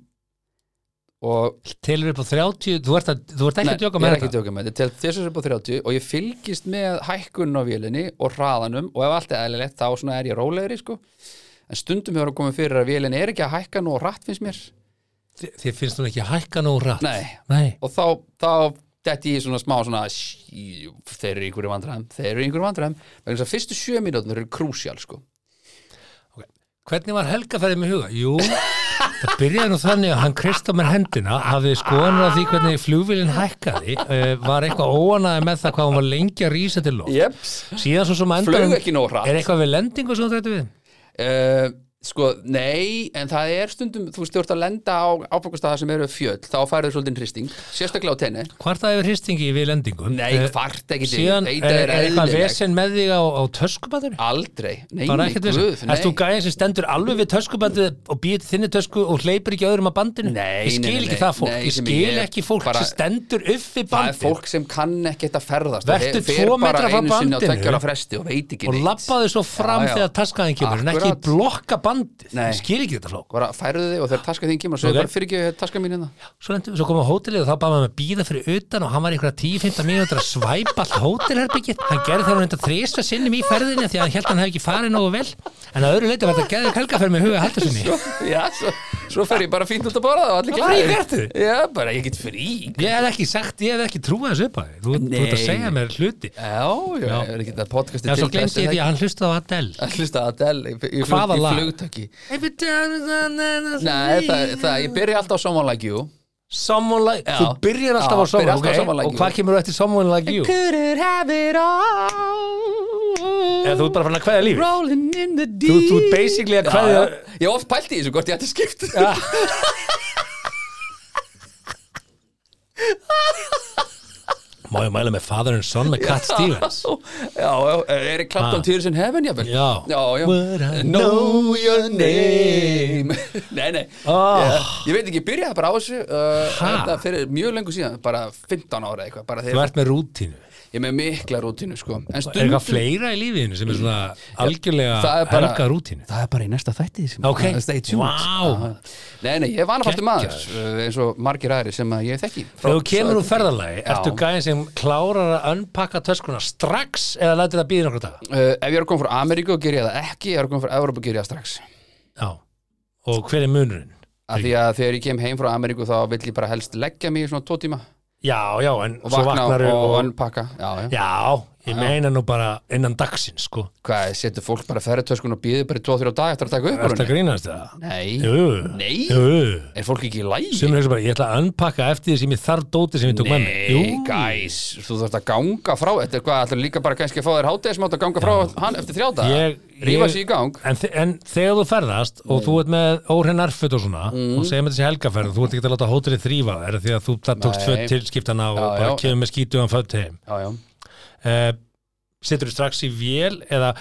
og Telur upp á 30, þú ert, að, þú ert ekki að djóka ég með er ekki að þetta? djóka með þetta. Að upp á 30 og ég fylgist með hækkunum á vélinni og hraðanum og ef allt er eðlilegt þá er ég rólegri sko. en stundum hefur að koma fyrir að vélinni er ekki að hækka nú og rætt finnst mér. Þér finnst þú ekki að hækka nú rætt Nei. Nei. og þá, þá detti ég svona smá svona sí, þeir eru einhverju vandræðum þeir eru einhverju vandræðum vegna þess að fyrstu sjö mínútur eru krúsjál sko. Hvernig var helgaferðið með huga? Jú, það byrjaði nú þannig að hann krist á mér hendina, hafði skoðanur af því hvernig flugvélinn hækkaði, uh, var eitthvað óanaði með það hvað hann var lengi að rísa til loft. Jeps. Síðan svo sem hratt er eitthvað við lendingu sem þú þetta við? Uh, sko, nei, en það er stundum, þú ert að lenda á áfangastaða sem eru fjöll, þá færðu svolítið hristing, sérstaklega á tenni. Hvort það hefur hristingi við lendingu? Nei, Eh, hvart ekki til, Síðan er, að er eitthvað vesen með þig á, á töskubatur? Aldrei, nei, nei, ekkert guð, vesen? Erst þú gæðin sem stendur alveg við töskubandið og býðir þinni tösku og hleypir ekki öðrum að bandinu? Nei, Ég skil nei, nei, ekki það fólk, nei, ég skil ég- ekki fólk sem stendur upp við Það er fólk sem kann ekki þetta ferðast Já, já. bandið Nei. ég skil ekki þetta flók bara færðu þig og þegar taska þín kemur og segir Ok. bara fyrir ekki taska mín hérna svo, lentum, svo komum við á hótelið og þá bæðum við að býða fyrir utan og hann var einhverja 10-15 mínútur að svæpa all hótelherbyggið hann gerði hann enda þrísva sinnum í ferðinni því að hann held að hann hefði ekki farið nógu vel en að öðru leiti var þetta geðið helgaferð með huga haldur sinni Já, svo, svo fer ég bara fínt út að borða og allir Hvað frí ertu? Já, bara ég get frí ég hef ekki sagt, ég hef ekki trúið þessu upp að þú, þú ert að Nei. segja mér hluti Já, já, Já. ég er ekki það podcasti en svo glemdi ég því að hann hlustaði á Adele að hlusta að Adele í, í, Hvaða flug, í lag? Flugtöki Every time I- Nei, það, það, ég byrja alltaf á Someone Like You Someone like, Já. þú byrjar alltaf Já, á Someone, okay? Someone Like og You. hvað kemur þú eftir Someone Like You Couldn't have it all eða þú ert bara fann að kveðja lífi Rolling in the deep Þú- þú ert basically að Já, kveðja- já. Ég hef oft pælt í þessu hvort ég ætti skipt má ég mæla með Father and Son með Cat Stevens Já, já, er ég klappt Ha. á Tears in Heaven, jafnvel Já. já, já. Would I Know your name Nei, nei Oh. ég, ég veit ekki, byrjaði bara á þessu uh? Þetta fyrir mjög lengur síðan Bara 15 ára eitthvað bara þú ert með rútínu Ég með mikla rútínu, sko En er eitthvað fleira í lífiðinu sem er svona algjörlega er bara- helga rútínu Það er bara í næsta þætti sem Ok. að Stay tuned Vá. Já. Nei, nei, ég er vanafastur maður uh, eins og margir aðri sem að ég þekki þegar þú kemur úr ferðalagi, Já. ertu gæðin sem klárar að unpakka töskuna strax eða lætur það býða nokkur daga uh, Ef ég er að koma frá Ameríku og ger ég það ekki Ef ég er að koma frá Evrópu og ger ég það strax já, og hver er munurinn? Af því að þegar ég kem heim frá Ameríku þá vill ég bara helst leggja mig í svona tvo tíma já, já, en svo vakna vaknar og, og og, unpakka já, já. já, ég meina nú bara innan dagsins, sko Hvað, setur fólk bara ferðartöskun og býður bara í 2-3 dag eftir að taka upp að henni? grínast það? Nei, Nei? er fólk ekki í lægi? er hugsa bara, ég ætla að unpakka eftir því sem ég þarf dóti sem ég tók með mig Nei, gæs, þú þarft að ganga frá Þetta er hvað, ætlar líka bara kannski að fá þér hátegismátt að ganga frá hann eftir þrjá dag Ég- Rífa sig í gang En, þe- en þegar þú ferðast og þú ert með óhrein erfut og svona Mm. og segir með þessi helgaferð þú ert ekki að láta hótelið þrýfa er því að þú það tókst Nei. föt til skiptana og Já, bara já. kemur með skítuðan föt heim Já, já, uh, Setur þú strax í vél eða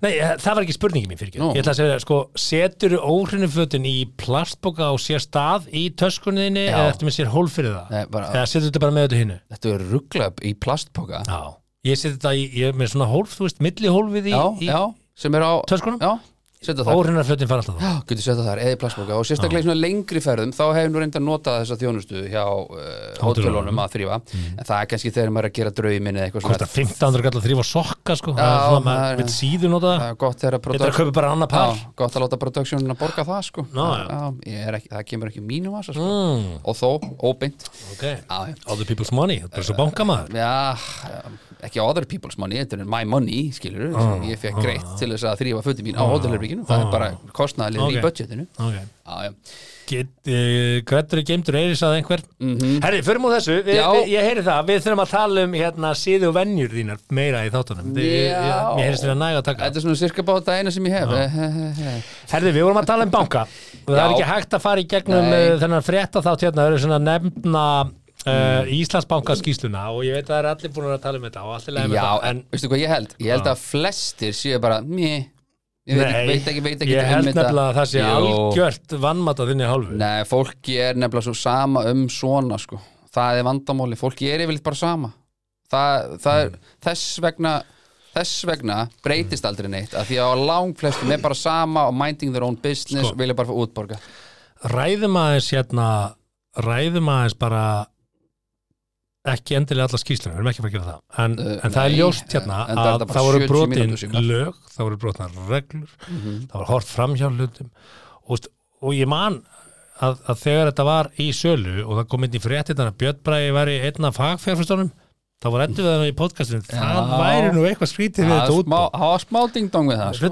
Nei, eh, það var ekki spurningi mín fyrir ekki. Nú. Ég ætla að segja, sko, setur þú óhreinu fötin í plastboka og sér stað í töskunniðinni eða eftir með sér hól fyrir það? Nei, bara- eða setur þetta bara með þetta hinnu Þetta er rugglað í plastpoka. Já, ég seti þetta í, ég með svona hólf, þú veist, milli hólfið í, Já, í já, sem er á töskunum? Já, fötin fara alltaf Já, getur setja þar, eða í plastboka og sérstaklega í svona lengri ferðum þá hefur nú reynda að nota þessa þjónustu hjá uh, hótelunum að þrýfa en það er kannski þegar maður er að gera draumin eða eitthvað Kostar 1500 gall að þrýfa sokka sko. Það er Já, svona, það maður er- vil síðu nota það. er gott þegar að Þetta er að kaupa bara annar par. Já, gott að láta productionin að borga það sko. Ná, já. ekki, það kemur ekki í mínum vasa sko. mm, og þó, óbeint. Ok, other people's money, þetta er svo bankamaður. Já, ekki other people's money þetta er my money, skilur Ah, ég fekk greitt til þess að þrýfa fötum mín á hótelherbygginu það er bara kostnaðalið Ok. í budgetinu. Ok. Já, já, Get, uh, Hvernig geimtur eiris að einhver. Mhm. Herri, förum úr þessu, vi, vi, ég heyri það. Við þurfum að tala um hérna síðu og venjur þínar meira í þáttunum. Ég- heyrist við að næga að taka. Þetta er svona cirka báta eina sem ég hef. Herri, við vorum að tala um banka. Og það er ekki hægt að fara í gegnum uh, þennan frétta þátt hérna, það eru svona nefna uh, Íslandsbanka skýsluna og ég veit að það er allir búin að tala um þetta og allir leið með Já, þetta en veistu hvað ég held? Ég held að flestir séu bara Mjö, ég veit, Nei, veit ekki, veit ekki ég um held þetta. nefnilega að það sé algjört vannmat að þinni hálfu Nei, fólki er nefnilega svo sama um svona sko. Það er vandamáli, fólki er yfirleitt bara sama Það, það er þess vegna þess vegna breytist aldrei neitt af því að lang flestum er bara sama og minding their own business Sko. og vilja bara fá útborga ræðum aðeins hérna ræðum aðeins bara ekki endilega alla skýslunum, við erum ekki að fara að gera það. En, Uh, en það er nei, ljóst hérna en það er að bara það voru 70 brotin lög, það voru brotin reglur, Mhm. það var hort framhjá hlutum. Og, og ég man að, að þegar þetta var í sölu og það kom inn í fréttina að Björn Bræði væri einn af fagfjárfæstunum þá var endur við það í podcastinu. Það Já. væri nú eitthvað skrítið við þetta smá- það var smá ding-dong við það sko.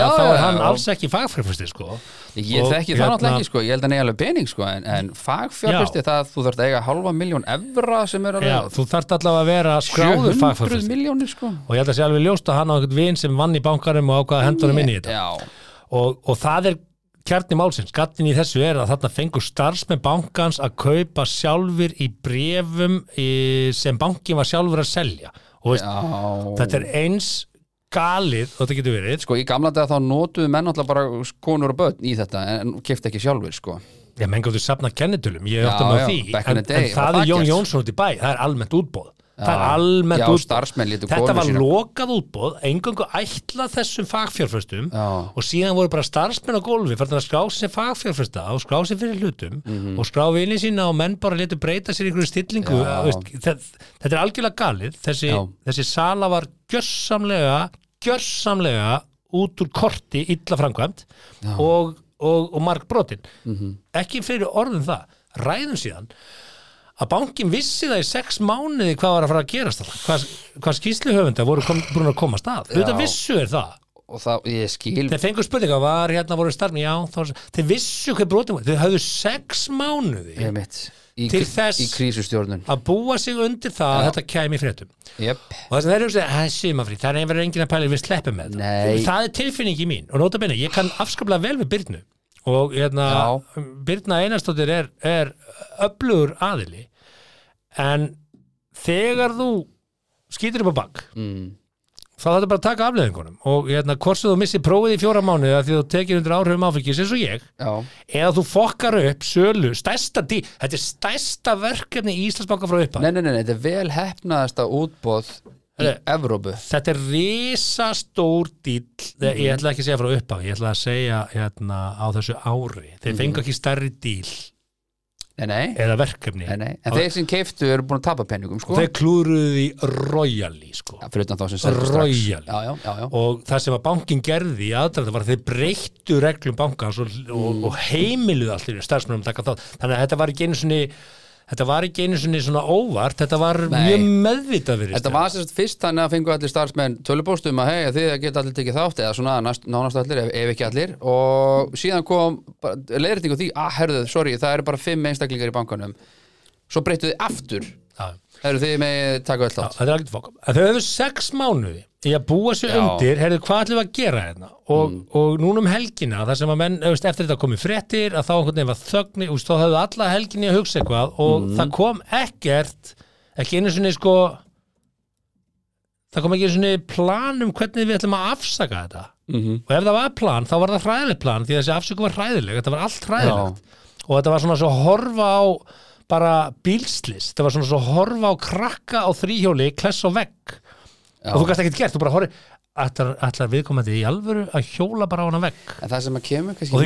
Já, þá er hann já. alls ekki fagfjárfæsti sko. Ég þekki það hérna- náttúrulega ekki sko, ég held að neyja alveg pening sko, en, en fagfjárfesti það þú þarft að eiga halva miljón evra er þú þarft allavega að vera skráður 700 fagfjárfæsti miljónir sko. Og ég held að sé alveg ljóst að hann á einhvern vin sem vann í bankarum og ákvaða hendunum inn í þetta. Og, og það er kjarni málsins, gattin í þessu er að þarna fengur starfsmenn bankans að kaupa sjálfur í brefum í, sem bankin var sjálfur að selja. Og veist, þetta er eins galið og þetta getur verið. Sko í gamla dag þá notuðu menn alltaf bara konur og börn í þetta en kefti ekki sjálfur sko. Já, menn gáttu safna kennitölum, ég Já, átti með því. en, en það það er Jón. Jónsson út í bæ, það er almennt útbóð það er almennt útbóð þetta var sínar- lokað útbóð, engangu ætlað þessum fagfjárföstum Já. og síðan voru bara starfsmenn á gólfi fyrir að skrá sér fagfjárfesta og skrá sér fyrir hlutum Mhm. og skrá vinni sína og menn bara letu breyta sér í einhverju stillingu þetta, er algjörlega galið. Þessi, þessi sala var gjörsamlega gjörsamlega út úr korti illa framkvæmt og, og, og marg brotin Mhm. ekki fyrir orðum það. Ræðum síðan að bankin vissi það í sex mánuði hvað var að fara að gerast það hvað, hvað skýsluhöfunda voru kom, búin að komast að? Þetta Já. vissu er það. Og það, ég skil þeir fengur spurninga, var hérna voru starfni já, þá, þeir vissu hvað brotum var. Þeir höfðu sex mánuði ég mitt í, Til þess- að búa sig undir það að Já. þetta kæmi fréttum. Jep, og það sem þeir eru að segja, það er sumafrí, það er enginn að pæla við sleppum með þetta. Það er tilfinningi mín og nota bene, ég kann afskaplega vel við Byrnu og hérna. Byrna Einarsdóttir er, er öflugur aðili en þegar þú skýtur upp á bak mm. þá þetta bara að taka afleðingunum og hérna, hvort sem þú missir prófið í fjóra mánuði að því þú tekir undir áhrifum áfengis eins og ég já, eða þú fokkar upp sölu, stærsta þetta er stærsta verkefni í Íslandsbanka frá upphæð nei, nei, nei, nei, þetta er vel hefnaðasta útbóð í. Evrópu. þetta er risastór dýll ég ætla ekki að segja frá upphaf ég ætla að segja hérna, á þessu ári. Þeir fengu ekki stærri dýl Nei, nei, eða verkefni nei, nei. en þeir sem keiftu eru búin að tapa penningum sko. þeir klúruðu því royally sko. ja, fyrir utan þá sem seldu strax Royal. já, já, já, já. og það sem að bankin gerði í aðdrafta var að þeir breyttu reglum bankans og, og, og heimiluðu allir starfsmennum taka þátt þannig að þetta var ekki einu svona þetta var ekki einu svona, óvart þetta var Nei. mjög meðvitað verið Þetta var sérst fyrst þannig að fengu allir starfsmenn tölubóstum að hei, þið geta allir tekið þátt eða svona næst, nánast allir, ef, ef ekki allir. Og síðan kom leiriting á því, að herðu, sorry, það eru bara fimm einstaklingar í bankanum. Svo breyttu þið aftur. Já. herru þið með taka öll þátt. Þetta er alveg fokk. Þau hefur sex mánuði í að búa sér Já. Mm. undir heyrðu, hvað ætlum við að gera hérna og, og núna um helgina, þar sem að menn veist, eftir þetta komið fréttir, að þá einhvern veginn var þögni og þá höfðu alla helginni að hugsa eitthvað og Mm. það kom ekkert ekki einu sinni sko það kom ekki einu sinni plan um hvernig við ætlum að afsaka þetta mm -hmm. og ef það var plan, þá var það hræðilegt plan því þessi afsöku var hræðileg, þetta var allt hræðilegt og þetta var svona svo horfa á bara bílslis þetta var svona svo horfa á krakka á þríhjóli kless og vegg og þú gæst ekkert gert, þú bara horfi ætlar, ætlar viðkomandi í alvöru að hjóla bara á hana vegg En það sem að kemur kannski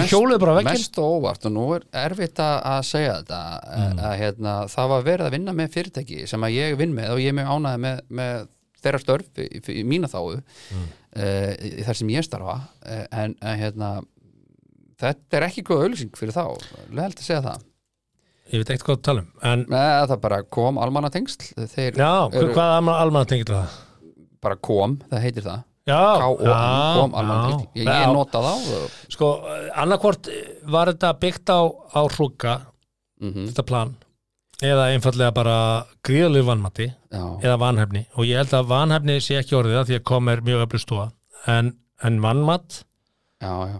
mest og óvart og nú er erfitt að segja þetta Mm. að hérna, það var verið að vinna með fyrirtæki sem að ég vinn með og ég er mjög ánæði með, með þeirra störf í, í, mína þáu Mm. uh, þar sem ég starfa uh, en, hérna þetta er ekki góð auðlýsing fyrir þá leðalt að segja það ég veit ekkert hvað að tala um en Nei, það bara kom almanna tengsl já, eru hvað alman, alman tengir það? Bara kom, það heitir það. K.O.M. ég, ég nota þá og, Sko, annarkvort var þetta byggt á, á hrúka mm þetta plan eða einfallega bara gríðalegu vannmati já, eða vanhefni og ég held að vanhefni sé ekki orðið það því að kom er mjög öflug stóða en, en vannmat já, já.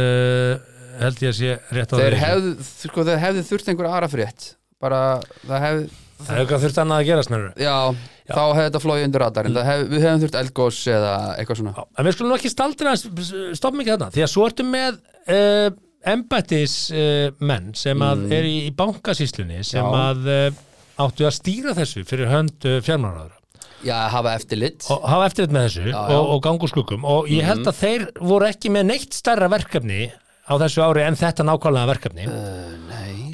uh, held ég að sé rétt á þeir því. hefðu, sko, þeir hefðu þurft einhver aðra frétt. Bara, það hefðu það hefur þurft annað að gera snurru já, þá hefði þetta flóið undir radarinn. Mm. hef, við hefðum þurft eldgós eða eitthvað svona. En við skulum ekki staldra stoppum ekki þarna. Því að svo ertu með uh, embættis uh, menn sem að Mm. er í, í bankasýslunni sem Já. að uh, áttu að stýra þessu fyrir hönd uh, fjármálaráður já, hafa eftirlit. Og hafa eftirlit með þessu Já, já. Og, og gangu skuggum og ég held að þeir voru ekki með neitt stærra verkefni á þessu ári en þetta nákvæmlega verkefni. Uh, nei,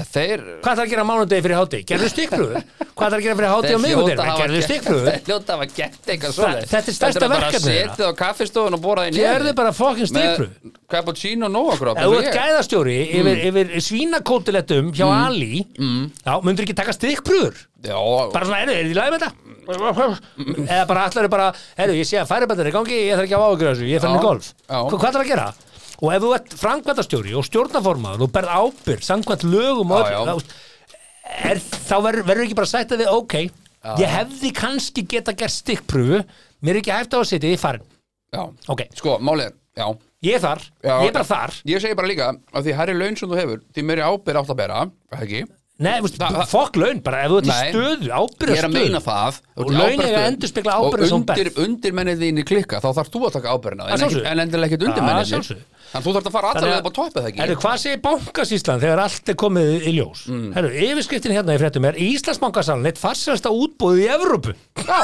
að að það Já, eigum við að taka 30 manna úrtak og tjekka hvort þessi ekki örgulega fagfjárfæstar? Bara taka stikkbrúður? Já, þeir Hvað ætlar að gera mánudegi fyrir hátti? Gerðu stikkbrúður? Hvað ætlar að gera fyrir hátti á að hafa Gerðu stikkbrúður? Þeir hljóta að hafa gett eitthvað svoleiðis þetta er stærsta verkefnið Þetta er bara setið á kaffistofun og borðað í Gerðu bara fokkin Með cappuccino og Ef þú ert gæðastjóri yfir, Mm. yfir svínakótilettum hjá Ali Já, myndur ekki taka stikkbrúður? Já, Bara svona, er þið í lagi með þetta? Eða bara allar er bara, herru, ég sé að færibættir er gangi, ég þarf ekki að áhugra þessu, ég fann í golf. hvað ætlar að gera? Og ef þú ert frangvæntastjóri og stjórnaformaður og berð ábyrg, samkvæmt lögum og Já, já. öll, þá- er, þá verður ekki bara að við, ok, ég hefði kannski geta gert stikkpröfu, mér er ekki hægt á að setja, ég er farin. já Ok, Sko, málið er, já ég er þar, Já, ég er bara þar. Ég segi bara líka að því hærri laun sem þú hefur því meiri ábyrð átt að bera, er ekki Nei, veist, fokk laun bara, ef þú ert í stöðu, Ég er að meina það Og laun eiga að endurspegla ábyrgð sem hún Og ber. undir, undir mennið þín í klikka þá þarf þú að taka ábyrðina en, endilega ekkert undir Að mennið sjálfsögðu. Þannig að þú þarf að fara Þannig allavega að- upp á toppið það Herru, hvað segir bankasýslan þegar allt er komið í ljós? Mm. Herru, yfirskriftin hérna í fréttum er Íslandsbankasalan eitt farsasta útbúið í Evrópu. Já,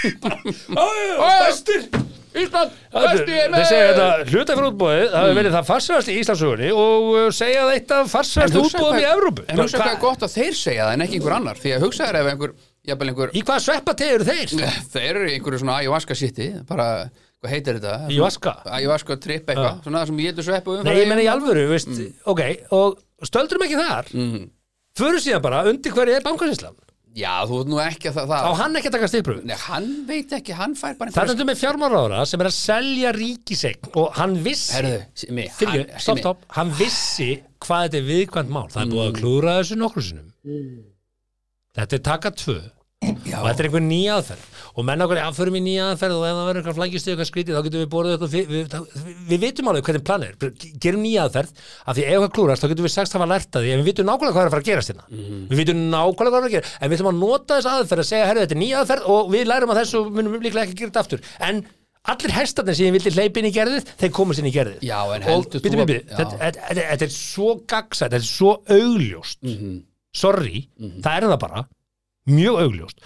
Bestir! Ísland, er Þeir með segja þetta hlutafyrir útbúið, það hefur verið það farsast í Íslandsugunni og uh, segja það eitt af farsast hugsa útbúðum í Evrópu. En hugsa Hva- hvað er gott að þeir segja það en ekki einhver annar Því að hugsa þér ef einhver, jafnvel einhver Í hvað sveppategi eru þeir? Þeir eru einhverju svona ayahuasca shiti Bara, hvað heitir þetta? Ayahuasca? Ayahuasca trip eitthvað Svona það sem ég getur sveppu um Nei, ég menna í alvöru, veist, Mm. ok, og stöldrum ekki þar. Mm. Fyrir síðan bara, undir hverju er bankasýslan? Já, þú ert nú ekki að það, Á það hann ekki að taka stigpröfu? Nei, hann veit ekki, hann fær bara Það er þetta með fjármálaráðara sem er að selja ríkisegn og hann vissi Herðu, Simi, Fyrir, stopp, stopp, hann vissi hvað þetta er viðkvæmt mál. Það er búið að klúra þessu nokkru sinnum. Þetta er taka tvö. Og þetta er einhver nýja aðferð og menn okkur aðförum í nýja aðferð og ef það verður eitthvað flækist eitthvað skrítið þá getum við borðið eitthvað við, við, við, við vitum alveg hvernig plan er. Gerum nýja aðferð af því ef eitthvað klúrast þá getum við sagst hafa lært að því en við vitum nákvæmlega hvað er að fara að gerast hérna. Við vitum nákvæmlega hvað er að að gera en við ætlum að nota þess aðferð að segja herru þetta er nýja aðferð og við lærum að þessu munum líklega ekki gera þetta aftur. En allir hestarnir sem ég vildi hleypa inn í gerðið þeir komast inn í gerðið. Já, en heldur þú að- já. þetta, er svo gagsætt þetta er svo augljóst. Mhm. sorry, það er það bara. Mjög augljóst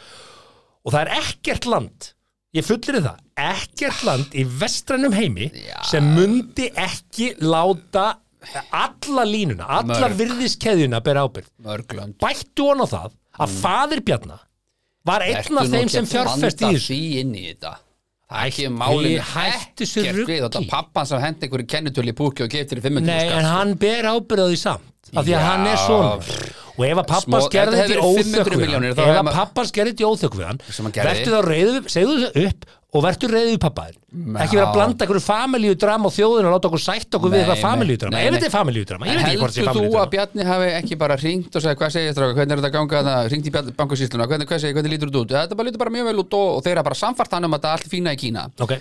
og það er ekkert land ég fullir það, ekkert land í vestrænum heimi Já. sem mundi ekki láta alla línuna, allar Mörg. virðiskeðjuna bera ábyrgð Mörglönd bættu hann á það að fadir Bjarna var einn af þeim sem fjárfest í þessu því inn í þetta Það er ekki málinu hættu sér ekkert við Þetta rugli. pappan sem hendi einhverju kennitölu í púki og geftir í 500 Nei, en hann ber ábyrgð á því samt af því að Já. hann er sonur og ef að pappans Smá- gerði þetta í hefði verið 500 óþökk ef að pappans gerði þetta í óþökk við hann verður þá reyðu, segðu þau upp og verður reyðu við pappaðin ekki vera að blanda einhverju familíu drama og þjóðin og láta okkur sætt okkur við Nei, eitthvað nei, familíu drama nei, ef þetta er familíu drama, ég veit ekki hvort heldur þetta er þú familíu að drama Bjarni hafi ekki bara ringt og sagði hvað segir þetta, hvernig er þetta að ganga það, ringt í bankasýsluna, hvernig, segir, hvernig lítur þetta út? Þetta bara lítur bara mjög vel út og, og þeir eru bara samfart hann um að þetta er allt fína í Kína. Ok,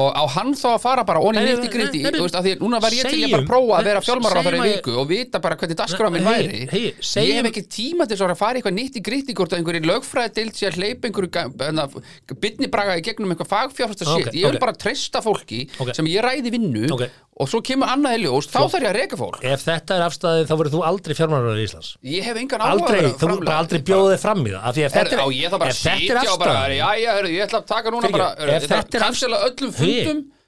og á hann þá að fara bara onni nýtt í þú að því að núna var ég til ég bara að prófa að vera fjármárar í að viku og fagfjárfæsta shit, ég vil ok. bara treysta fólki Ok. sem ég ræði vinnu og svo kemur annað í ljós, þá þarf ég að reka fólk. Ef þetta er afstæðið þá verður þú aldrei fjármálaráður í Íslands. Ég hef engan áhuga aldrei, þú bara aldrei bjóðið fram í það ef þetta það bara ef þetta er afstæðið já, já, hörðu, ég ætla að taka núna Fyrirgefðu, bara, hörðu, ef þetta er cancela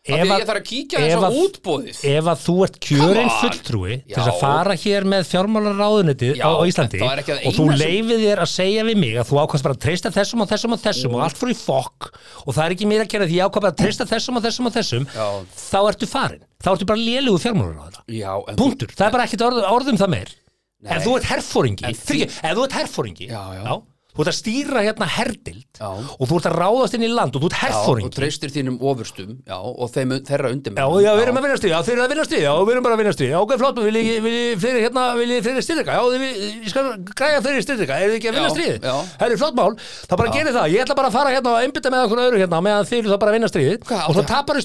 ef að- ég þarf að kíkja þess að- útbóðið ef að þú ert kjörinn fulltrúi til þess Já. að fara hér með fjármálaráðunitið Já, á, Íslandi að og þú leifið þér að segja við mig að þú ákvæmst bara að treysta þessum og þessum og þessum og allt í fokk og það er ekki mér að gera því ég ákvæmst bara að treysta þessum og þessum og þessum Já. þá ertu farin, þá ertu bara lélugu fjármálaráðara já, en punktur, það er bara ekkit orð, orðum það meir Nei. ef þú ert herfóringi ef þú ert herfóringi Já, já. Þú ert að stýra hérna herdild Já. og þú ert að ráðast inn í land og þú ert Já, og treystir þínum ofurstum já, og þeim, þeirra undir Já, já, við erum að vinna stríð, já, þeir eru að vinna stríð, já, við erum bara að vinna stríð, já, ok, flott, vil ég, fleiri, hérna, vil ég fleiri styrka, já, þið, ég skal græja fleiri styrka, er þið ekki að vinna stríð? já. Herri, flott mál, þá bara gerir það, ég ætla bara að fara hérna og einbytta með okkur öðru hérna, meðan þið eru þá bara að vinna stríð, og þá tapar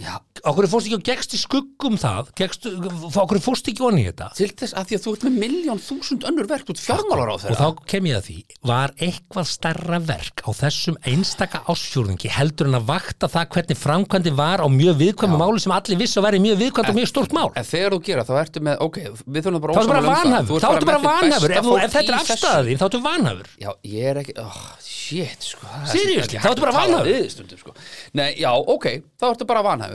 Já, okkur fórst ekki og gegst í skuggum það? Gegst, okkur fórst ekki onni í þetta? Til þess að því að þú ert með miljón þúsund önnur verk út fjármálar á og þeirra þá kem ég að því var eitthvað stærra verk á þessum einstaka ásfjórðingi heldur en að vakta það hvernig framkvæmdi var á mjög viðkvæmum máli sem allir vissu að vera mjög viðkvæmt og mjög stórt mál? En þegar þú gera þá ertu með, ok, við þurfum bara þá ertu bara um vanhafur þá ertu bara vanhafur ef, þetta er afstæðin þá ertu vanhafur Já, ég er ekki, oh, shit, sko. Er Seriously, ekki þá ertu bara að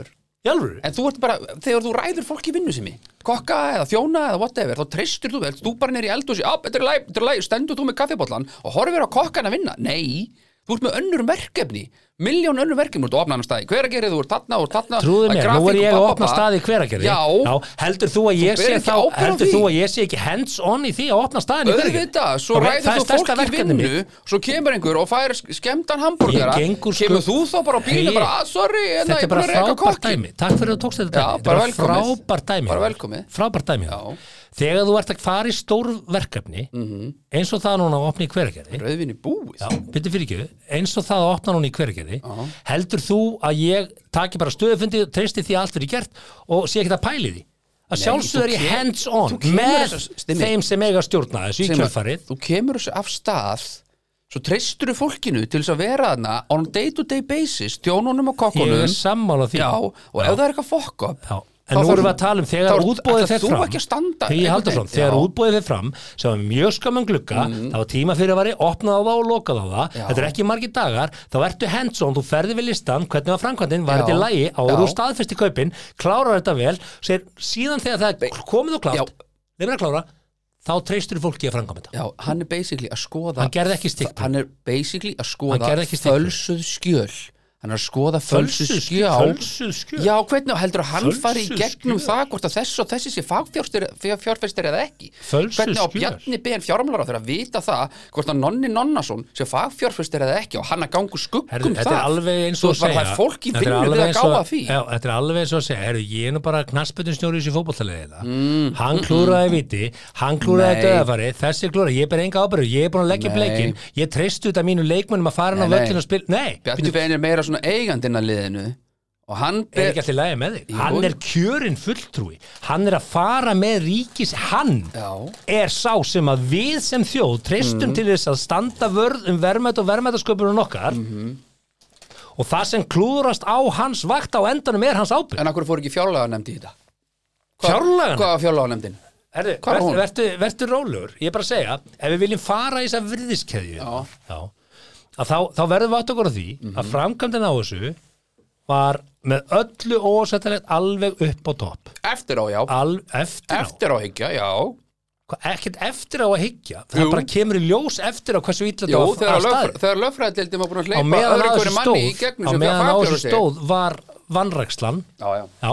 tala vanhæfur. við þig stundum. Nei, já, ok, þá ertu bara vanhæfur í alvöru En þú ert bara, þegar þú ræður fólk í vinnu sem ég Kokka eða þjóna eða whatever Þá treystur þú vel, þú bara í eld og sé Á, þetta er læg, þetta er læg, stendur þú með kaffibóllan Og horfir á kokkan að vinna, nei Þú ert með önnur verkefni Miljón önnur verkefni, þú ert að opna hann staði Hver að gera þú ert þarna og þarna Trúðu mér, nú er ég að opna staði Já. heldur þú að ég Þú sé þá á heldur þú að ég sé ekki hands on í því að opna staðin í hveragerði? Auðvitað, svo ræður þú fólk í vinnu. Svo kemur einhver og fær Ég gengur Kemur sko- þú þá bara á að sorry en Þetta er bara frábært dæmi. Takk fyrir að þú tókst þetta dæmi. frábært dæmi Já. Þegar þú ert að fara í stór verkefni Mhm. eins og það núna að opna í hveragerði. Rauðvinni búið? Já, byrju fyrir ekki, eins og það að opna núna í hveragerði heldur þú að ég taki bara stöðufundi, treysti því að allt verið gert og sé ekki það pæli því? Að sjálfsögðu er ég hands on með þessu- þeim sem eiga stjórna þessu í kjölfarið. Þú kemur þessu af stað Svo treystur þú fólkinu til þess að vera þarna on day to day basis Tjónunum og ég kokkunum er sammála því. Já, og ef það er eitthvað fokk Já. En nú erum við að tala um þegar útbóðið Þú fram. Þegar ég haldur einhvern svona, þegar útbóðið fer fram sem var mjög skamum glugga það var tíma fyrir að vari, opnað á það og lokað á það. Já. þetta er ekki margir dagar, þá ertu hands on þú ferði við listan, hvernig var framkvæmdin? Var þetta í lægi, Já. áður úr staðfesti kaupin klárar þetta vel, sér, síðan þegar það komið og Já. klárt þeir að klára, þá treystur fólki að framkvæmda Já, hann er basically að skoða Hann gerði ekki stikkprúf. Hann er að skoða að fölsuð skjöl. Já, hvernig heldur að hann fari í gegnum það hvort að þessi og þessi sé fagfjárfestir eða ekki? Fölsuð Hvernig á. Bjarni Ben fjármálar á þeirra að vita það hvort að Nonni Nonnason sé fagfjárfestir eða ekki? Og hann að gangu skuggum Herðu, þetta það? er alveg eins og bara, segja. það þetta er alveg að eins og- því. Já, Þetta er alveg eins og að segja. Ég er nú bara knassböndin í þessu fótballtaliði Mm, Hann klúraði viti Hann klúraði döðafari Þessi klúraði, ég ber enga ábyrðu Ég er búin að leggja er svona eigandinn að liðinu og hann er ekki allir lægi með þig. Hann er kjörinn fulltrúi Hann er að fara með ríkis Hann Já. er sá sem að við sem þjóð treystum Mhm. til þess að standa vörð um verðmætt og verðmættasköpunum okkar Mhm. og það sem klúðrast á hans vakt á endanum er hans ábyrgð En akkur fór ekki fjárlaga nefndi í þetta? Fjárlaganefnd? Hvað var fjárlaga nefndin? Er verður rólegur ég er bara að segja, ef við viljum fara í þess að virðiskeðju Já. Að þá, þá verðum við átt okkur á því Mhm. að framkvæmdin á þessu var með öllu ósættilegt alveg upp á topp. Eftir á, já. Al, eftir á, Eftir á higgja, já. Ekkert eftir á að hyggja? Það Jú. bara kemur í ljós eftir á hversu Jú, þetta var að staði lögfræ, þegar lögfræðildin var búin að á hleypa meðan öðru á hverju þessu manni í gegnum á sem meðan á fagfjárfestir þessu sig. stóð var vannrækslan Já, já. Já,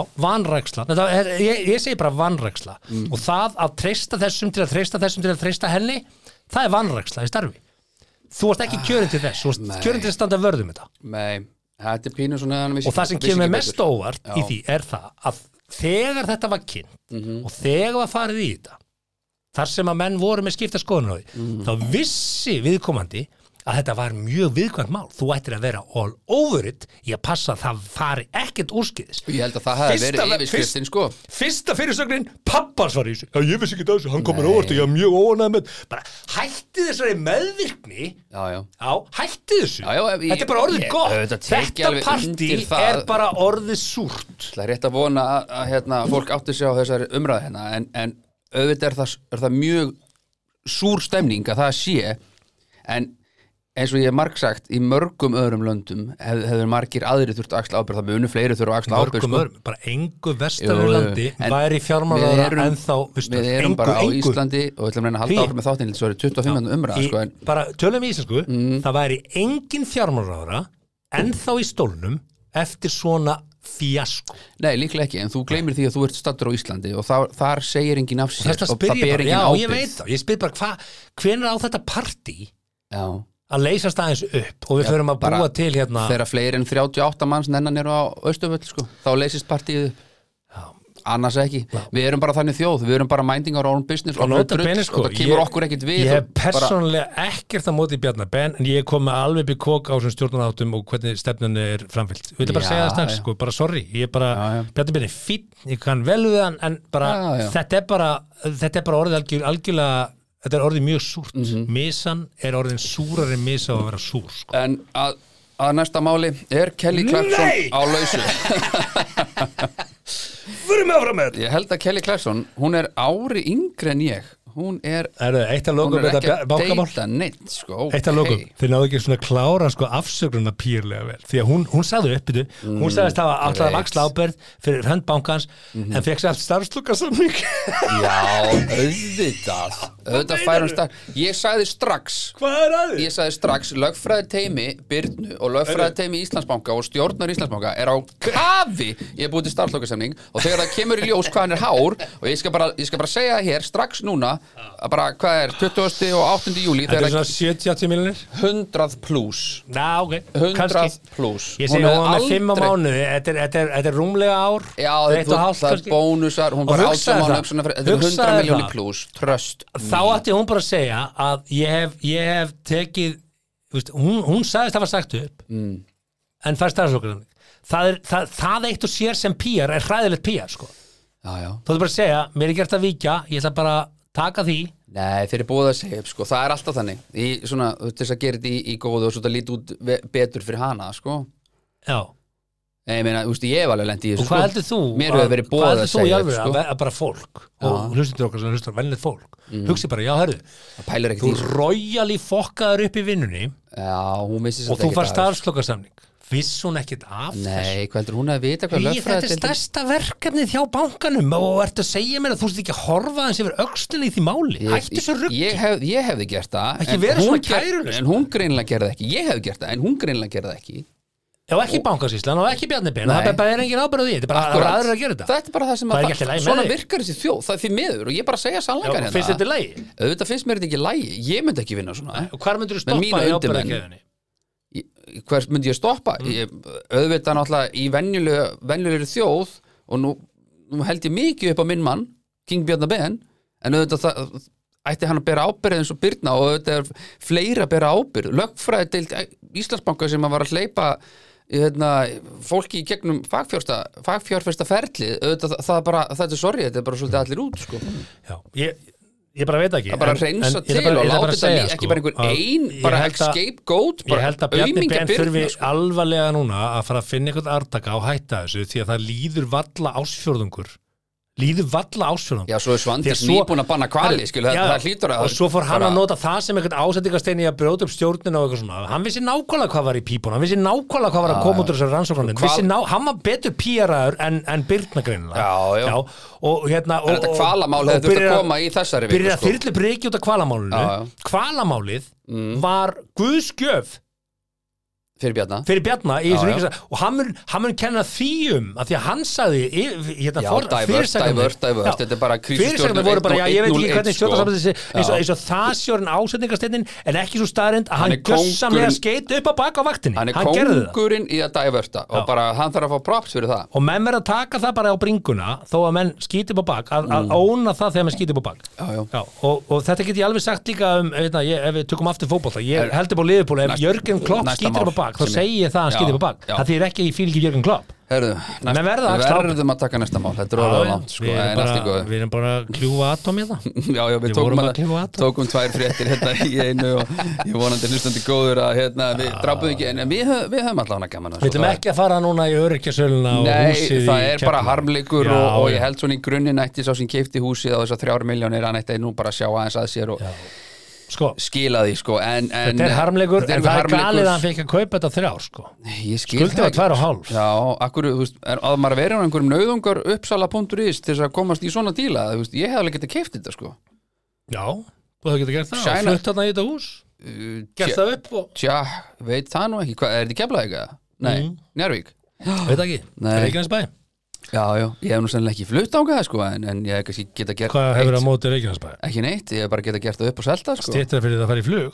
er, ég, ég segi bara vanræksla. Mm. og það að treysta þessum til að treysta þessum til að treysta henni það er vanræksla í starfi Þú varst ekki kjörin til þess, þú varst kjörin til að standa vörðum þetta Nei, þetta er pínu svona og það sem kemur mest betur. óvart í Já. því er það að þegar þetta var kynnt og þegar var farið í þetta þar sem að menn voru með skipta skoðun á því þá vissi viðkomandi að þetta var mjög viðkvæmt mál. Þú ættir að vera all over it í að passa að það fari ekkert úrskiðis Ég held að það Fyrsta- verið yfirskriftin sko. fyrsta fyrirsögnin pappans var í þessu. Já ég vissi ekki þessu, hann komur óvart og ég var mjög óanæð með bara hætti þessari meðvirkni Já, já. já, hætti þessu. Já, já, ég- þetta er bara orðið ég- gott. þetta það. er bara orðið súrt. Það er rétt að vona að, að hérna, fólk átti sig á þessari umræði hérna en, en auðvitað er það, er það mjög súr stemning að það sé en eins og ég hef marg sagt í mörgum öðrum löndum hef, hefur margir aðri þurft að axla ábyrgð það munu fleiri þurft að axla mörgum sko. bara engu vestarur landi væri við fjármálaðara en þá Við erum bara á. Íslandi og ætlum að halda áfram með þáttinn svo er 25 minútur umræða Í, sko, en, Mm. bara tölum í íslensku það væri engin fjármálaðara en þá í stólnum eftir svona fjasko Nei, líklega ekki, en þú gleymir því að þú ert stattur á Íslandi og þar, þar segir enginn af sér og það ber enginn já ég veit þá ég spyr bara hvenær á þetta partí Já, að leysast aðeins upp og við förum að búa til hérna þegar fleiri en 38 manns nennan eru á Östuföll sko, þá leysist partíið upp. Annars ekki, við erum bara þannig þjóð við erum bara minding our own business og drull, bene sko. og það kemur okkur ekkit við ég hef og bara, ekkert að móti Bjarnar Ben en ég kom með alveg í kók á þessum stjórnaráttum og hvernig stefnun er framfyllt við vil bara Já, segja það já. sko, bara sorry. Ég er bara, Já, já. Bjarnar Ben er fín ég kann vel við hann en bara Já, já. þetta er bara þetta er bara orðið algjör, algjörlega þetta er orðið mjög súrt. Mhm. misan er orðin súrari misa á að vera súr sko. en að, að næsta máli er Kelly Clarkson Nei! á lausu? Fyrir mig áfram með ég held að Kelly Clarkson, hún er ári yngri en ég. Hún er, þetta eitt að hún er ekki þetta að deyta neitt sko, Eitt að ókei. þeir náðu ekki svona að klára sko afsökununa pýrlega vel. Því að hún, hún sagði upp í hún sagðist hafa alltaf veit. vaksla ábyrð fyrir höndbankans en fekk sér allt starfslukasamning já, auðvitað auðvitað fær hún starf ég sagði strax Hvað er að ég sagði strax lögfræði teimi Byrnu og lögfræði teimi Íslandsbanka og stjórnar Íslandsbanka er á kafi. Ég er búið til starflokasemning og þegar það kemur í ljós hvað hann er hár og ég skal bara, ég skal bara segja það hér strax núna að bara hvað er 20. og 8. júli Þetta þegar er svona 70-80 miljonir 100 pluss Ná, ok, 100 kannski. pluss Ég segi hún með 5 á mánuði. Þetta er, þetta er, þetta er rúmlega ár. Já, það er bónusar, hún var hugsaðu átján mánu það. uppsuna fyrir, þetta 100 Hugsaðu miljónir það. pluss, tröst Þá ætti hún bara að segja að ég hef, ég hef tekið veist, hún, hún sagðist hafa sagt upp mm. en fær starfslukasamning það, það, það eitt og sér sem PR er hræðilegt PR sko. Já, já Þú ætti bara að segja, mér er gert að víkja ég ætla bara að taka því Nei, þeir eru búið að segja upp, sko, það er alltaf þannig í svona, þess að gera þetta í, í góðu og svo þetta líti út betur fyrir hana, sko Já, Nei, ég meina, þú veist, ég hef alveg lent í og þessu, hvað sko. heldur þú? Mér hefur að- verið Hvað að heldur þú í segja alveg upp, að, sko. að bara fólk. Og hlustundur okkar sem hlustar vennilegt fólk. Mm. hugsi bara, já, ekkert þú í þessu. royali fokkaður upp í vinnunni Já, hún missi og þú far starfslokarsamning viss hún ekkit af þessu? Nei, hvað heldur hún að vita hvað Í, þetta er stærsta verkefnið hjá bankanum. Og ertu að segja mér að þú sést ekki að horfa hans yfir öxlinni í því máli? Hættu svo rugg ég, hef, ég hefði gert það Já, ekki bankasíslan og ekki Bjarni Ben Nei. það er bara engin ábyrð á því, þetta er bara Akkurat. aðrir að gera þetta Þetta er bara það sem Það er að ekki allt í lagi með Svona þig. virkar þessi þjóð, það er því miður Og ég bara segja sannleikar Já, finnst þetta í lagi? Auðvitað finnst mér þetta ekki lægi, ég myndi ekki vinna svona Og hvar myndur þú Með stoppa mína í undirmenn. ábyrðakeðunni? Ég- Hvers myndi ég stoppa? Mm. Ég, auðvitað náttúrulega í venjulega, venjulegri þjóð Og nú, nú held ég mikið upp á minn mann King Bjarnar Ben En auðvitað það ætti hann að bera ábyrð eins og Byrna og auðvitað er fleira að bera ábyrð lögfræði deild Íslandsbanka sem að var að hleypa hérna, fólki í gegnum fagfjörfesta ferlið auðvitað það, er bara, þetta er sorry, þetta er bara svolítið allir út sko. Já, ég, ég bara veit ekki það er bara að reynsa til bara- og láta þetta lí- ekki sko, bara einhver að ein, ég bara scapegoat Ég held að Bjarni aumingja Ben þurfi sko. alvarlega núna að fara að finna einhvern artaka og hætta þessu því að það líður valla ásfjörðungur líður valla ásfjörðungur já, svo er Svandis nýbúin að banna kvali skil, Já, það hlýtur að og svo fór hann bara- að nota það sem einhvern ásettingastein í að brjóta upp stjórnina og eitthvað svona. Hann vissi nákvæmlega hvað var í pípun hann vissi nákvæmlega hvað var að koma út úr þessari vissi ná, hann var betur píaraður en, en Byrna greinilega. Já, já. og hérna og, En þetta og hefði þurft að koma í þessari viku, byrjar að sko. þyrlu breyki út af kvalamálinu. Kvalamálið var guðskjöf fyrir Bjarna. Fyrir Bjarna í Já, þessu já. ríkis og hann mun, kenna því um að því að hann sagði hérna, er krísustjórnum voru bara, ég veit ekki 101, hvernig sko. stjórnarsambandið sé eins og, það sjórin ásetningasteinin en ekki svo staðrind að Hann kóngurinn- skeit upp á bak á vaktinni. Hann er kóngurinn í að diverta og bara hann þarf að fá props fyrir það. Og menn verða að taka það bara á bringuna þó að menn skýti upp á bak að, að óna það þegar menn skýti upp á bak. Mm. Og, og þetta get ég alveg sagt líka um ef, ég, ef við tökum aftur fótbolta bak þá segi ég það að hann Já, skýtir upp á bak. já. það þýr ekki að ég fíl ekki Jörgen Klopp. Herðu, að verðum að taka næsta mál Þetta er Já, já, langt sko, en allt í góðu. við erum bara að kljúfa atom í það Já, já, við Við tókum, að að, tókum tvær fréttir hérna í einu og ég vonandi hlustandi góður að hérna, við drápum ekki, en við, við höfum allavega gaman að Við Það- ekki að fara núna í öryggjasöluna og Nei, það í er bara harmleikur Já, og, og já. ég held svona í grunninn ætti sá sem keipti húsið á þessar þrjár miljónir hann ætti nú bara að sjá aðeins að sér og Sko, skila því sko en, en, þetta er harmleikur þetta en það er galið að hann fekk að kaupa þetta þrjár sko. Skuldið var tvær og hálf. Já, akkur, þú veist, er, að maður verið á einhverjum nauðungar uppsala.is til þess að komast í svona díla, þú veist, ég hef alveg getið keift þetta sko. Já, þú hefði getið gert það og flutt þarna í þetta hús. Uh, Gert það upp og Tja, veit það nú ekki, hvað, er þetta keflaðið ekki? Nei, Mm. Njárvík Veit ekki, Nei. Já, já, ég hef nú sennilega ekki flutt ángað sko, en, en ég hef kannski geta gert Hvað hefur eitt- að móti Reykjanesbæ? Ekki neitt, ég hef bara geta gert það upp og selta sko. Stýttar fyrir það að fara í flug?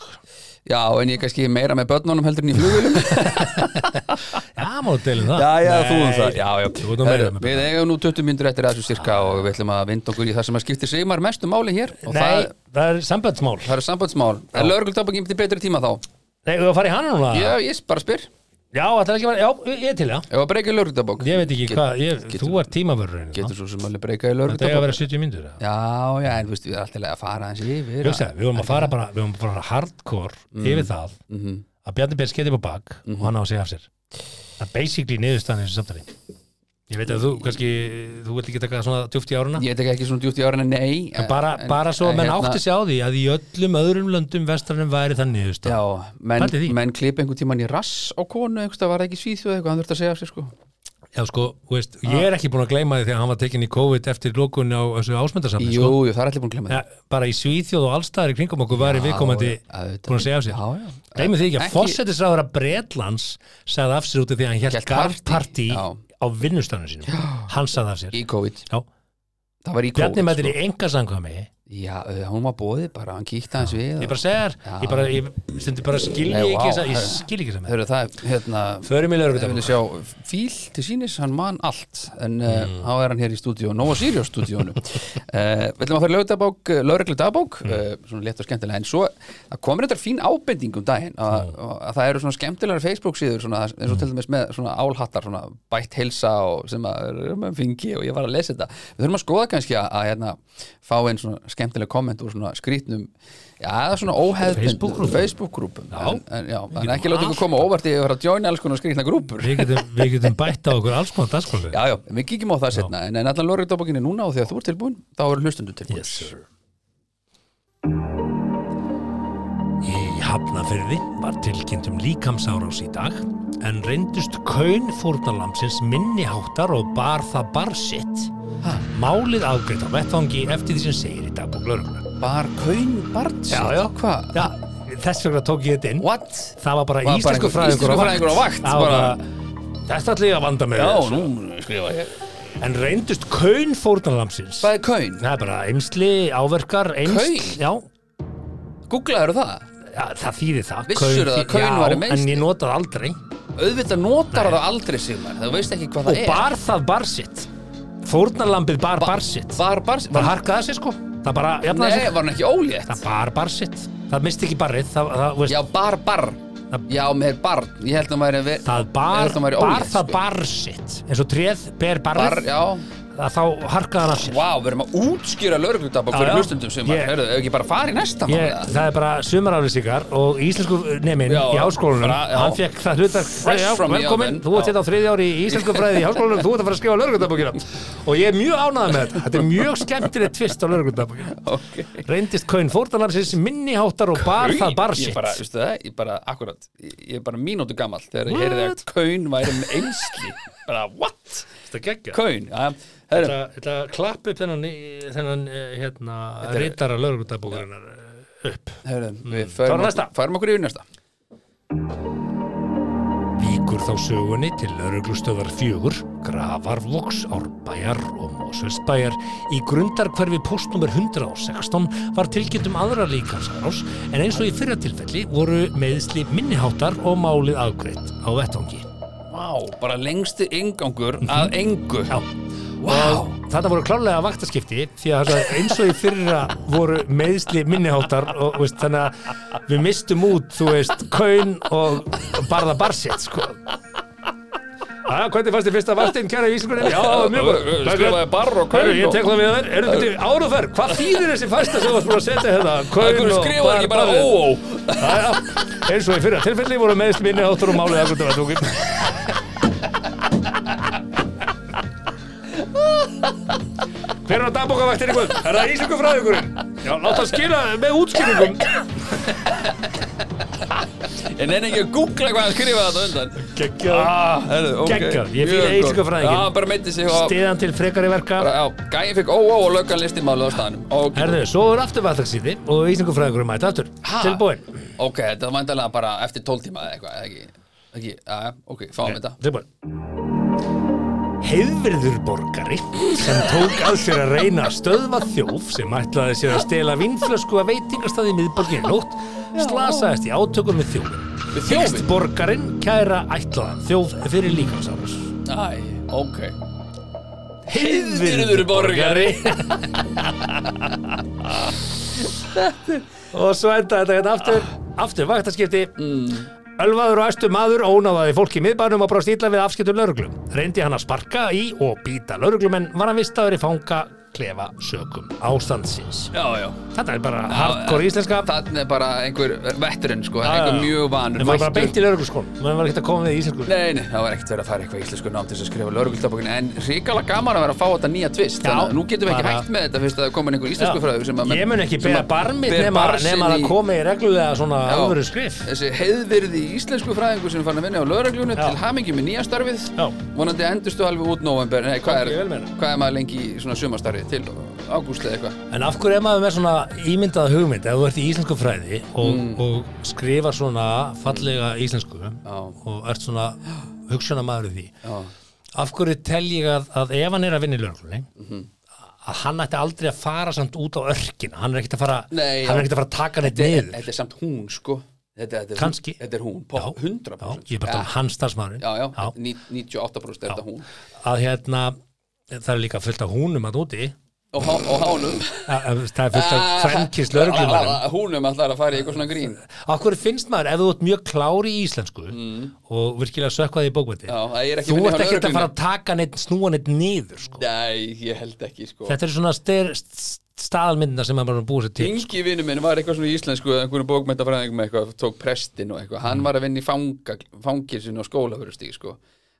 Já, en ég er kannski meira með börnunum heldur en í flugulum Já, mótilin það. Já, já, Nei, þú um það. Já, já, Herru, með Við eigum nú 20 myndur eftir þessu sirka og við ætlum að vinda okkur í það sem að skiptir sigmar mestu máli hér. Nei, það, það er sambandsmál. Það eru sambandsmál Í? Já, það er ekki vera, já, ég er til, já. Ef að breyka í lögregltabok Ég veit ekki Get- hvað, ég, getur- þú ert tímavörður Getur svo sem alveg breyka í Þetta er að lögregltabok vera 70 myndur Já, já, en þú veist, við erum alltaf að fara hans yfir það, við vorum að fara bara, við vorum að fara hardcore Mm. yfir það Mhm. að Bjarni skeiði upp á bak og hann á segja af sér. Það er basically niðurstaðan eins og samtali Ég veit að þú, kannski, þú vilt ekki taka svona djúft í áruna Ég tek ekki svona djúpt í en nei. En bara, en- bara svo en menn hérna- átti sig á því að í öllum öðrum löndum vestrannum væri það niðurstað Já, menn, Pældu því. menn klipa einhvern tímann í rass á konu einhverstað, var það ekki svíþjóð eitthvað, hann þurfti að segja af sér sko. Já, sko, þú veist, ég er ekki búin að gleyma því þegar hann var tekin í COVID eftir lókunni á þessu ásmyndarsamni Jú, sko. jú, það er allir búin að glemma ja, bara í Svíþjóð og allstaðar í kringum okkur væri viðkomandi búin að segja af sér. Já, já. Gleymið því ekki að fósettisráður að Bretlands sagði af sér út af því að hann partí, já. Á vinnustafnum sínum. Hann sagði af sér. Í COVID. Já. Það var í Bjarni COVID mættir sko. í enga sangkvæmi Já, uh, hún var bóðið bara, hann kíkti hans við ég bara segja þér, Já. ég bara, ég stundi bara skilji ekki vá, þessa- ég herru. skil ekki þess að Hörru, það er, hérna förum í lögur vilja sjá fíl til sínis, hann man allt en uh, Mm. þá er hann hér í stúdíu Nova Sirius stúdíónu uh, Við ætlum að fara í lögdagbók, lögreglu dagbók Mm. uh, svona létt og skemmtilega en svo það komur þetta fín ábending um daginn að, Mm. að það eru svona skemmtilegar Facebook síður svona, eins og til dæmis með svona álhattar svona bætt heilsa og sem að skemmtileg komment úr svona skrýtnum Já, það er svona Facebook-grúppum. Facebook-grúpum? En, en, en ekki láta ykkur koma óvart í að vera að joina alls konar skrýtna grúpur. Við getum, við getum bætt á okkur alls konar dagskólu Já, já, við kíkjum á það setna en, en allan lorgriðdabókinni núna og þegar þú ert tilbúin þá eru hlustundu tilbúin Yes. Í Hafnafyrði var tilkynnt um líkamsárás í dag en reyndust kaun fórnalamsins minni háttar og bar það bar sitt. Málið afgreitt á vettvangi eftir því sem segir í dagbúk lauruglu. Bar kaun barn Já, já. Hvað? Já, þess vegna tók ég þetta inn. What? Það var bara Var íslensku fræðingur á vakt, Það var bara- þetta ætla ég að vanda með Já, þessu. nú skrifa ég En reyndust kaun fórnalamsins. Hvað er kaun? Það er bara eimsli, áverkar, eimsl. Kaun? Já, Googlaður það? Já, það þýðir það Vissirðu að þý- kaun Já, væri meiðsli? En ég notaði aldrei Auðvitað notar það aldrei Sigmar. Þú veist ekki hvað Og það er. bar það bar sitt. Fórnarlambið bar bar sitt. Bar bar Það harkaði sig sko. Það bara jafnaði Nei, sig var hann ekki ólétt? Það bar bar sitt. Það misti ekki barrið Það, það, veist, Já, bar bar. Það- Já, með barn. Ég held að hann væri við það Ég bar, held að hann væri bar ólétt, það sko. bar sitt. Eins og tréð ber Bar, barrið já það, þá harkaði hann af sér. Vá, við erum að útskýra lögreglutabok Já, fyrir já. hlustundum sem Ég- Hörðu, ef ekki bara fara í næsta mál Ég, það er bara sumaraflýsingar og íslensku nemin Já, í háskólanum. Bara, já. hann fekk það hlutar Fresh from the velkomin, oven. þú ert Já. þetta á þriðja ári í íslensku fræði í háskólanum, þú ert að fara að skrifa lögreglutabókina og ég er mjög ánægð með þetta. Þetta er mjög skemmtilegt tvist á lögreglutabókina Ok. Reyndist kaun fórtalarsins minni háttar og bar það bar Ég sitt bara, veistu það, ég bara, akkurat Ég ég er bara mínútu gamall Þegar ég heyrði að kaun væri með einsli Bara, what? Þetta geggja já, herru þetta klapp upp þennan, í- þennan eh, hérna, rítara lögreglutabókarinnar upp Herru, við Mm. Fáum færum okkur, færum okkur yfir næsta Víkur þá sögunni til lauruglustöðar fjögur, Gravarvoks, Árbæjar og Mósvelsbæjar. Í grundarkverfi postnummer 116 var tilkynnt um aðra líkansárás en eins og í fyrra tilfelli voru meðsli minniháttar og málið afgreitt á vettvangi. Vá, bara lengsti ingangur að engu. Og þetta voru klárlega vaktaskipti því að eins og í fyrra voru meðsli minniháttar og veist, þannig að við mistum út, þú veist, kaun og barða barsett, sko. Hvernig fannst þið fyrsta vaktinn kæra í Íslandskunni? Já, mjög góð. Skrifaði barr og kaun ég og- tek það við þér. Eru þetta áruferð? Hvað þýðir þessi fæsta sem þú varst búin að setja hérna? Kaun og skrifaði ekki bara barð- ó-ó Jæja, eins og í fyrra tilfelli voru meðsli minniháttar og málið afgreitt á vettvangi. Hver er á dagbókavaktin ykkur? Er það íslensku fræðingurinn? Já, láta skila með útskýringum. En enn ekki að googla hvað hann skrifaði þetta undan Geggjað. ah, herru, ok Geggjað, ég fíla Mjög gott. fræðinginn. Já, bara meiti sig og Stiðan til frekari verka. bara, Já, gæinn fikk ó-ó og löggan listi málið á staðnum Ok, Herðu, svo er aftur vatnagsíði og íslensku fræðingurinn mæti aftur. Ha? Tilbúin. ok, þetta var vandalega bara eftir 12 tíma eða eitthvað eða ekki, ekki, já, ok, fáum þetta Tilbúin. Heiðvirður borgari sem tók að sér að reyna að stöðva þjóf sem ætlaði sér að stela vínflösku að veitingastæði miðborgin nótt slasaðist í átökum við þjófin. Við þjófinn? Hyggst borgarinn kæra ætlaðan þjóf fyrir líkamsárás. Æ, ok Heiðvirður borgari. Og svo enda þetta hérna aftur, aftur vaktaskipti. Ölvaður og æstu maður ónáðaði fólk í miðbænum og brást illa við afskiptum lauruglum. Reyndi hann að sparka í og býta lauruglumenn var hann vistaður í fanga klefa sökum ástandsins. Já, já Þetta er bara hardcore íslenska. Þannig er bara einhver vetturinn sko, Já, einhver mjög vanur Það var bara beint í laurugluskólan. Það var ekkert að koma við í íslensku. Nei, nei, það var ekkert verið að fara eitthvað íslensku nám til þess að skrifa lögregltabókin en ríkala gaman að vera að fá þetta nýja tvist þannig að nú getum við ekki bara- hægt með þetta fyrst að komin einhver íslensku Já. fræður sem að Ég mun ekki beða barmið nema, að í- komi í reglulega svona alvöru skrif. Þessi heiðvirði íslensku fræðingur sem farin að vinna á Já. til hamingi með nýja starfið vonandi endurstu alveg út november Nei, hvað er, hvað er maður lengi í svona sumarstarfið til ágúst eða eitthvað. En af hverju er maður með svona ímyndað hugmynd ef þú ert í íslensku fræði og, Mm. og skrifa svona fallega íslensku Já. og ert svona hugsunna maður í því? Já, af hverju tel ég að, að ef hann er að vinna í lögreglunni Mhm. að hann ætti aldrei að fara samt út á örkina? Hann er ekkert að fara, Nei, hann er ekkert að fara að taka neitt niður. þetta er samt hún sko. Þetta, þetta Kannski. Þetta er hún, Já, pop, 100% já, ég er bara um Já, hans starfsmaðurinn. Já, já, Já. ní- 98% er þetta hún. Að hérna það er líka fullt af húnum að úti. Og, há- og hánum. Að- það er fullt af kvenkist lögreglumærum Húnum ætlar að fara í eitthvað svona grín. Hverju finnst maður, ef þú ert mjög klári í íslensku og virkilega sökvaði í Mm. Ekki þú ert ekkert að fara að taka neitt, snúa neitt niður sko. Nei, ég held ekki sko. Þetta er svona styr, staðalmyndina sem maður er búið sér til Ingi vinnu minn var eitthvað svona í íslensku einhverjum bókmyndafræðingum með eitthvað, tók prestin og eitthvað. Mm. hann var að vinna í fangilsinu á skólafurustík sko.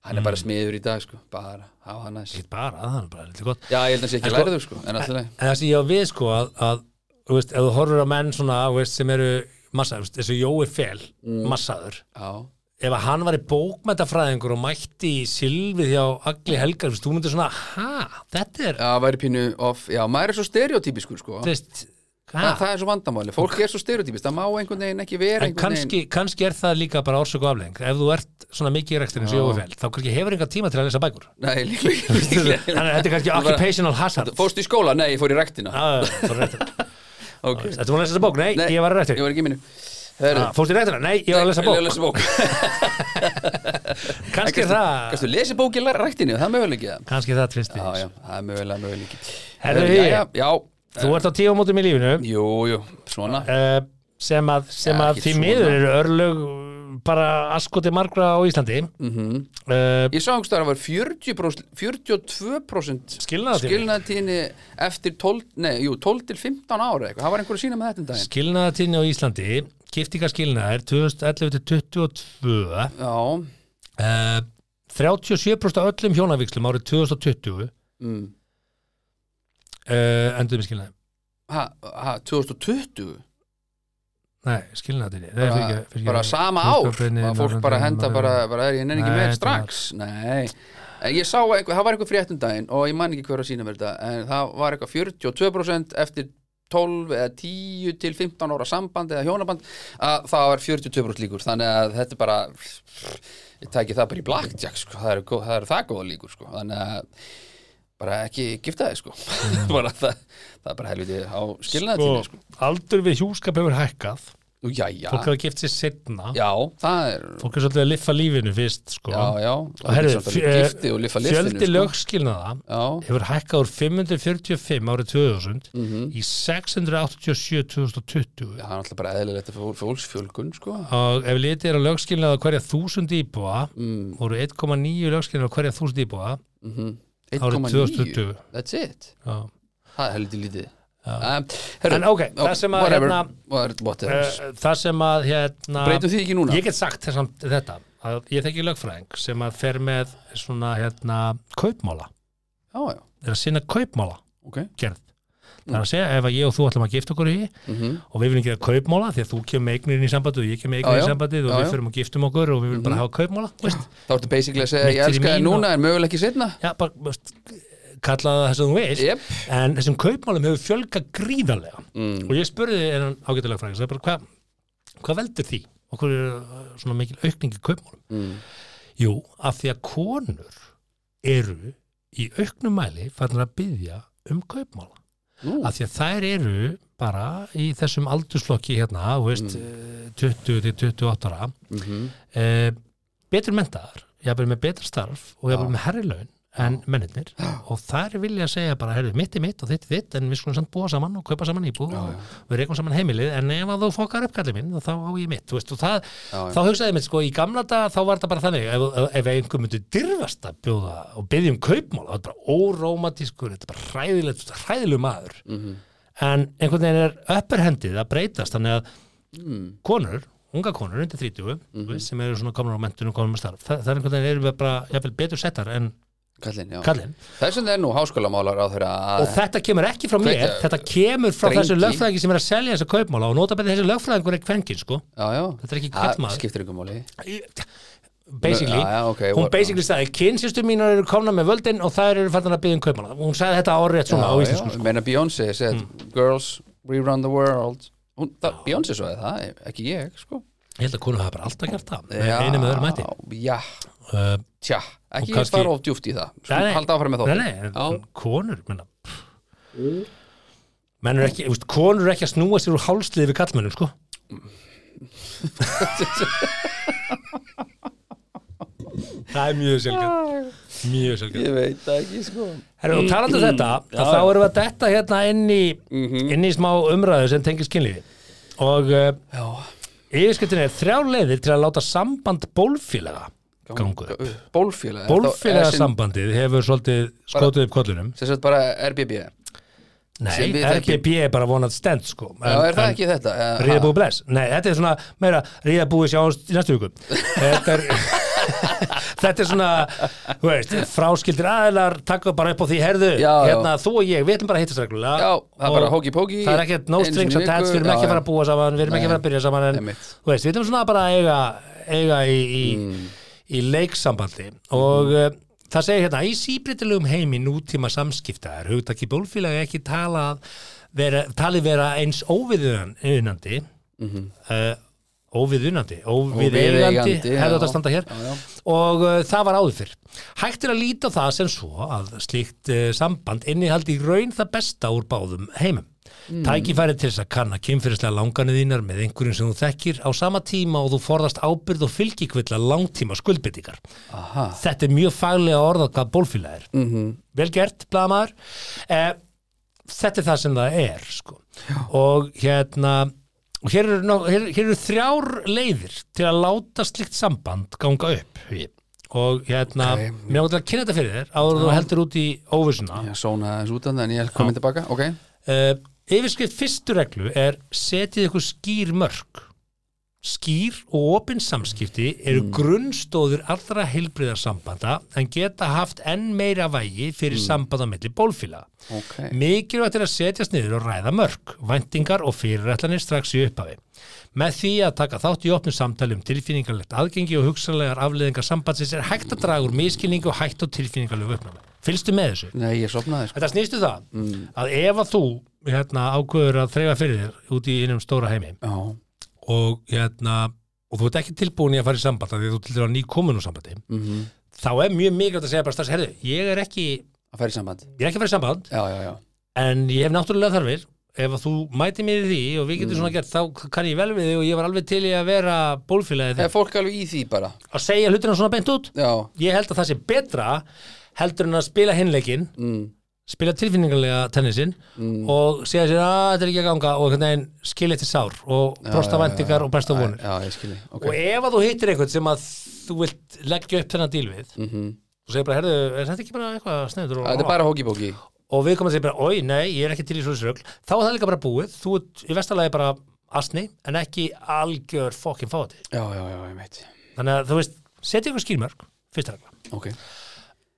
Hann er bara smiður í dag sko. bara, hafa hann næst Ekkert bara, það er bara lítið gott. Já, ég held að það sé ekki sko- lærður sko, en alltaf en það sem ég á við sko að, að þú veist, ef þú horfur á menn svona þú veist, sem eru massaður, þessu Jói Fel Mm. massaður. Já, ef að hann var í bókmæntafræðingur og mætti í Silvið hjá Agli Helgar þú myndir svona, ha, þetta er já, væri pínu off. Já, maður er svo stereotypiskur sko. Þú veist, Þa, ha, Það er svo vandamáli, fólk er svo stereotypist. Það má einhvern veginn ekki vera En kannski, kannski er það líka bara orsök og aflegging ef þú ert svona mikið í Fel þá kannski hefur enga tíma til að lesa bækur. Nei, líklega. Þannig að þetta er kannski occupational hazard. Fórstu í skóla? Nei, ég fór í rektina rektina. Ertu búin að lesa þessa bók? Nei, ég var í Ég rektur var ekki í minni Heru, Fórstu í rektina? Nei, ég var að lesa bók. Ég var lesa bók. Kannski það Kannski lesi bók í ræktinu, það er möguleikið það það Já, já, það já, já, já, Þú ert á tíu mótum í lífinu. Jú, jú, svona. Uh, sem að, sem Ja, að ekkert því svona. miður eru örlög bara askoti margra á Íslandi. Mm Ég sá einhvers staðar að var 40%, 42% Skilnaðartíðni. skilnaðatíðni eftir 12, nei, jú, 12 til 15 ára eitthvað, það var einhver að sína með þetta um daginn. Skilnaðatíðni á Íslandi giftingaskilnaðir 2011 til 22 Já, uh, 37% af öllum hjónavíkslum árið 2020 mm. Uh, endur með skilnaði ha, ha, 2020 Nei, skilnaðatíðni bara, bara sama ár? að fólk bara henda bara, bara er ég nenni ekki með strax? Nei, ég sá einhver, það var einhver frétt um daginn og ég man ekki hver að sína mér þetta en það var eitthvað 42% eftir 12 eða 10 til 15 ára samband eða hjónaband að það var 42% líkur. Þannig að þetta er bara ég tæki það bara í blackjack sko. það eru er það góða líkur sko. þannig að bara ekki gifta þig sko. bara, það, það er bara helviti á skilnaðatími sko. aldur við hjúskap hefur hækkað já, já, fólk hefur gift sér setna já, er fólk er svolítið að liffa lífinu fyrst sko. fjöldi sko. lögskilnaða Já, hefur hækkað úr 545 árið 2000 Mhm. í 687 2020 það er alltaf bara eðlilegt að fól- fólksfjölgun sko. og ef litið er á lögskilnaða hverja þúsund íbúa mm, voru 1,9 lögskilnaða hverja þúsund íbúa mm árið 2020 That's it. Já. Það er heldur lítið. Já. um, herru, En ok, það sem að, whatever, hérna, whatever, uh, það sem að hérna, Breytum því ekki núna. ég get sagt þessam, þetta að ég þekki lögfræðing sem að fer með svona hérna kaupmála, Já, já, er að sinna kaupmála ok. gerð Það er að segja ef að ég og þú ætlum að gifta okkur í mm og við viljum gera kaupmála því að þú kemur með eignir í sambandið og ég kemur með Já, eignir í já. sambandið og Já, við já. fyrir að giftum okkur og við viljum bara Mhm. hafa kaupmála? Þá ertu basically að segja ég elska og- núna en mögulega ekki setna Já, bara, veist, kallaða það sem þú veist Jep en þessum kaupmálum hefur fjölga gríðarlega mm. og ég spurði en ágætulega fræðis hvað hva veldur því? Okkur er uh, svona mikil aukning í kaupmálum? Mm. Jú, af því að konur eru í auknum mæli farnar að byggja um kaupmála Nú, af því að þær eru bara í þessum aldursflokki hérna, þú veist, mm. 20 til 28 ára mhm, eh, betur mentaðar, jafnvel með betra starf og jafnvel Já. með herri laun en mennirnir. Og þær vilja segja bara, herri, mitt er mitt og þitt er þitt en við skulum samt búa saman og kaupa saman íbúð og við reykum saman heimilið en ef að þú fokkar upp kallið minn þá á ég mitt, veist, og það Já, þá hugsaði mitt, sko, í gamla dag þá var þetta bara þannig ef, ef, einhver myndi dyrfast að bjóða og byggja um kaupmál, það var bara órómatískur þetta er bara hræðilegt, hræðilegu maður. Mhm, en einhvern veginn er upperhendið að breytast þannig að mm, konur, unga konur undir 30 Mhm. þú veist, sem eru svona komur á mentunum komur með starf það, það er einhvern veginn betur kallinn, já. Kallinn. Þess vegna er nú háskólamálar á þeirra og þetta kemur ekki frá mér, Kveikja- þetta kemur frá Drengi. þessu lögfræðingi sem er að selja þessu kaupmála og nota betið þessi lögfræðingur er kvenkinn sko. Já, já. Þetta er ekki Það karlmaður. skiptir ykkur máli. Basically, Já, já, ok, hún basically sagði kynsýstu mínar eru komna með völdin og þær eru fannan að byggja um kaupmála. Hún sagði þetta árétt svona á íslensku já, sko. meina Beyoncé said Girls, we run the world. Hún, það, Beyoncé svo það, ekki ég sko. ég held að konur hafa bara alltaf gert það með einu með öðrum mæti Já, uh, tja, ekki kannski- fara of djúft í það. Skulum halda áfram með Já. konur menna, menn eru ekki, úst, konur eru ekki að snúa sér úr hálslið við kallmennum sko. Það er mjög sjálfgjöld mjög sjálfgjöld Ég veit það ekki sko. Herru, og talandi um þetta, Já, að þá erum við að detta hérna inn í, Mhm. inn í smá umræðu sem tengir skynlífi og Já, yfirskyttin er þrjár leiðir til að láta samband bólfélaga gangu upp. Bólfélag Bólfélaga sambandið hefur svolítið skotið upp kollunum Sem sagt bara RBB Nei, RBB er bara vonað stend sko Já, er það ekki þetta? Ríða ha? búið bless Nei, þetta er svona meira Ríða búið sjáumst í næstu viku Þetta er Þetta er svona, þú veist, fráskildir aðilar taka bara upp á því, herðu, Já, já. hérna, þú og ég, við ætlum bara að hittast reglulega Já, það er bara hóki-póki Það er ekkert no strings attached, við erum ekki já, að fara að búa saman, við erum ekki að fara að byrja saman en, þú veist, við ætlum svona bara að eiga, eiga í, í, Mm. Í leiksambandi og uh, það segir hérna, í síbreytilegum heimi nútíma samskipta er hugtaki bólfélagi ekki talað vera, talið vera eins óviðunandi mm -hmm. óviðunandi, óviðeigandi já. þetta standa hér Já, já. Og uh, það var áður fyrr. Hægt er að líta það sem svo að slíkt uh, samband innihaldi í raun það besta úr báðum heimum. Mm. tækifæri til þess að kanna kynfyrirslega langanið þínar með einhverjum sem þú þekkir á sama tíma og þú forðast ábyrð og fylgikvilla langtíma skuldbyttingar þetta er mjög faglega orðað hvað bólfíla er. Mm -hmm. vel gert, blaðmaður eh, þetta er það sem það er sko. og hérna og hér eru, hér, hér eru þrjár leiðir til að láta slikt samband ganga upp og hérna, Ok. mér til að kynna þetta fyrir þér áður þú heldur út í óvissuna. Ég sóna þess út af það en ég er komin tilbaka Ok. Uh, yfirskrift fyrstu reglu er setið ykkur skýr mörg skýr og opinn samskipti eru grunnstóður allra heilbriðarsambanda en geta haft enn meira vægi fyrir samband á milli bólfíla Ok. Mikilvægt er að setjast niður og ræða mörg væntingar og fyrirætlanir strax í upphafi. Með því að taka þátt í opnum samtali um tilfinningarlegt aðgengi og hugsanlegar afleðingar sambandsins er hægt að draga úr miskilningu og hægt á tilfinningarlegu uppnámi. Fylgstu með þessu? Nei, ég sopnaði sko. Þetta snýstu það að ef að þú hérna, ákveður að þreyfa fyrir þér út í innum stóra heimi Já og, hérna, og þú ert ekki tilbúin í að fara í samband því þú til dæra ný komin úr sambandi mm þá er mjög mikilvægt að segja bara strax, herðu, ég er ekki Að fara í samband. Er ekki að fara í samband. Já, já, já. En ég hef náttúrulega þarfir. Ef þú mæti mér í því og við getum svona gert þá kann ég vel við þig og ég var alveg til í að vera bólfélagið Er þig fólk alveg í því bara? Að segja hlutina svona beint út? Já. Ég held að það sé betra heldur en að spila hinleikin mm. Spila tilfinningarlega tennisinn og segja sér að þetta er ekki að ganga og skilja eftir sár og brosta já, væntingar og besta vonir. Já, ég skilji Ok. Og ef að þú hittir eitthvað sem að þú vilt leggja upp þennan díl við mm og segir bara, herðu, er þetta ekki bara eitthvað Þetta er bara hóki-póki og við komum að segja bara, oi, nei, ég er ekki til í svo rögl þá er það líka bara búið, þú ert í vestalagi bara asni, en ekki algjör fokkin fáti, Já, já, já, þannig að þú veist setja ykkur skýrmörk, fyrsta regla. Ok.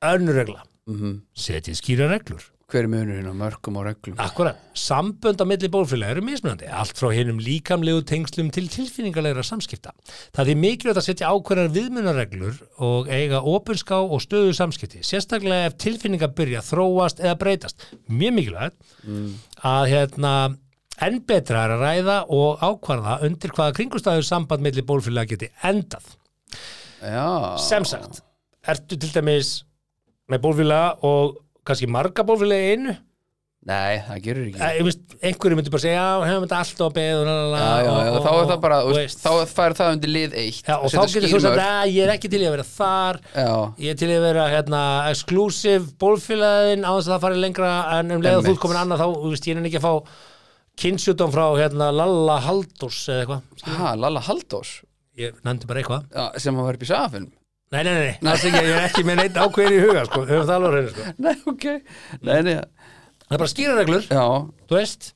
Önnur regla, mm setja skýra reglur. Hver er munurinn á mörgum og reglum? akkurat, sambönd á milli bólfélag eru mismunandi, allt frá hinnum líkamlegu tengslum til tilfinningarlegra samskipta. Það er mikilvægt að setja ákveðnar viðmunarreglur og eiga opinská og stöðu samskipti, sérstaklega ef tilfinningar byrja að þróast eða breytast. Mjög mikilvægt að hérna enn betra er að ræða og ákvarða undir hvaða kringustæður samband milli bólfélag geti endað. Já. Sem sagt, ertu til dæmis með bólfélaga og kannski marga bólfélaga einu. Nei, það gerur ekki. Æ, veist, einhverju myndi bara segja, já, hefum þetta alltaf að já, já, þá er það bara, veist, þá fær það undir lið eitt Já, og þá getur þú sagt, að ég er ekki til í að vera þar. Já, ég er til í að vera hérna, exclusive bólfélagin á þess að það fari lengra en um leið að þú komin annað þá, veist, ég er ekki að fá kynnsjúdóm frá hérna Lalla Haldurs eða eitthvað, Lalla Haldós ég nefndi bara eitthvað. Sem hann var upp í sagafilm Nei, nei, nei, nei. Ekki, ég er ekki með neitt ákveðin í huga sko. höfum það alveg hreinu, sko. Nei, ok Nei, nei, Það er bara skýrareglur, já, þú veist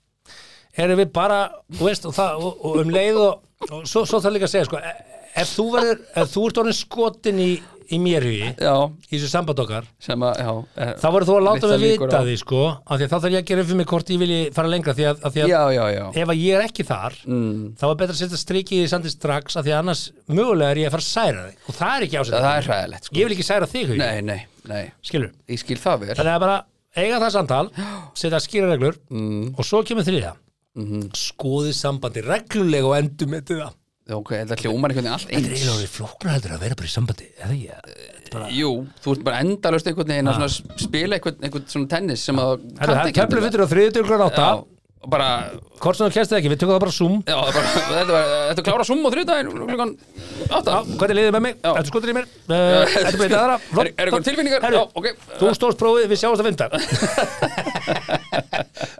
erum við bara, þú veist og, það, og, og um leið og, og svo, svo þarf líka að segja sko, e- ef þú verður ef þú ert orðin skotin í, í mér hugi í þessu samband okkar er, þá verður þú að láta mig vita á- því sko, af því að þá þarf ég að gera fyrir mig hvort ég vilji fara lengra því að, að, því að Já, já, ef að ég er ekki þar mm, þá er betra að setja strikið í sandi strax af því að annars mögulega er ég að fara að særa þig. Og það er ekki Það, ásett það sko. Ég vil ekki særa þig hugi, Nei, nei, nei, skilur. Skil það þannig að bara eiga það samtal setja skýra reglur mm, og svo kemur þriða mm, skoði sambandi reglulega og endum með þetta Ok, þetta hljómar einhvern veginn allt þetta er eins. eiginlega flóknar heldur að vera bara í sambandi eða ég þetta er bara Jú, þú ert bara endalust einhvern veginn að svona spila einhvern, einhvern svona tennis sem að það er keflu fyrir á átta. Já, og bara hvort sem þú kemst það ekki, við tökum það bara Zoom Já, það er bara, þetta var, þetta er klára summ á þriðdæðin klukkan átta Já, hvernig liðið með mig? Já. Ertu skotur í mér? Uh, Ertu breytið aðra? Er, er eitthvað tilfinningar? Herru, Já, ok Þú stóðst prófið, við sjáumst að vinda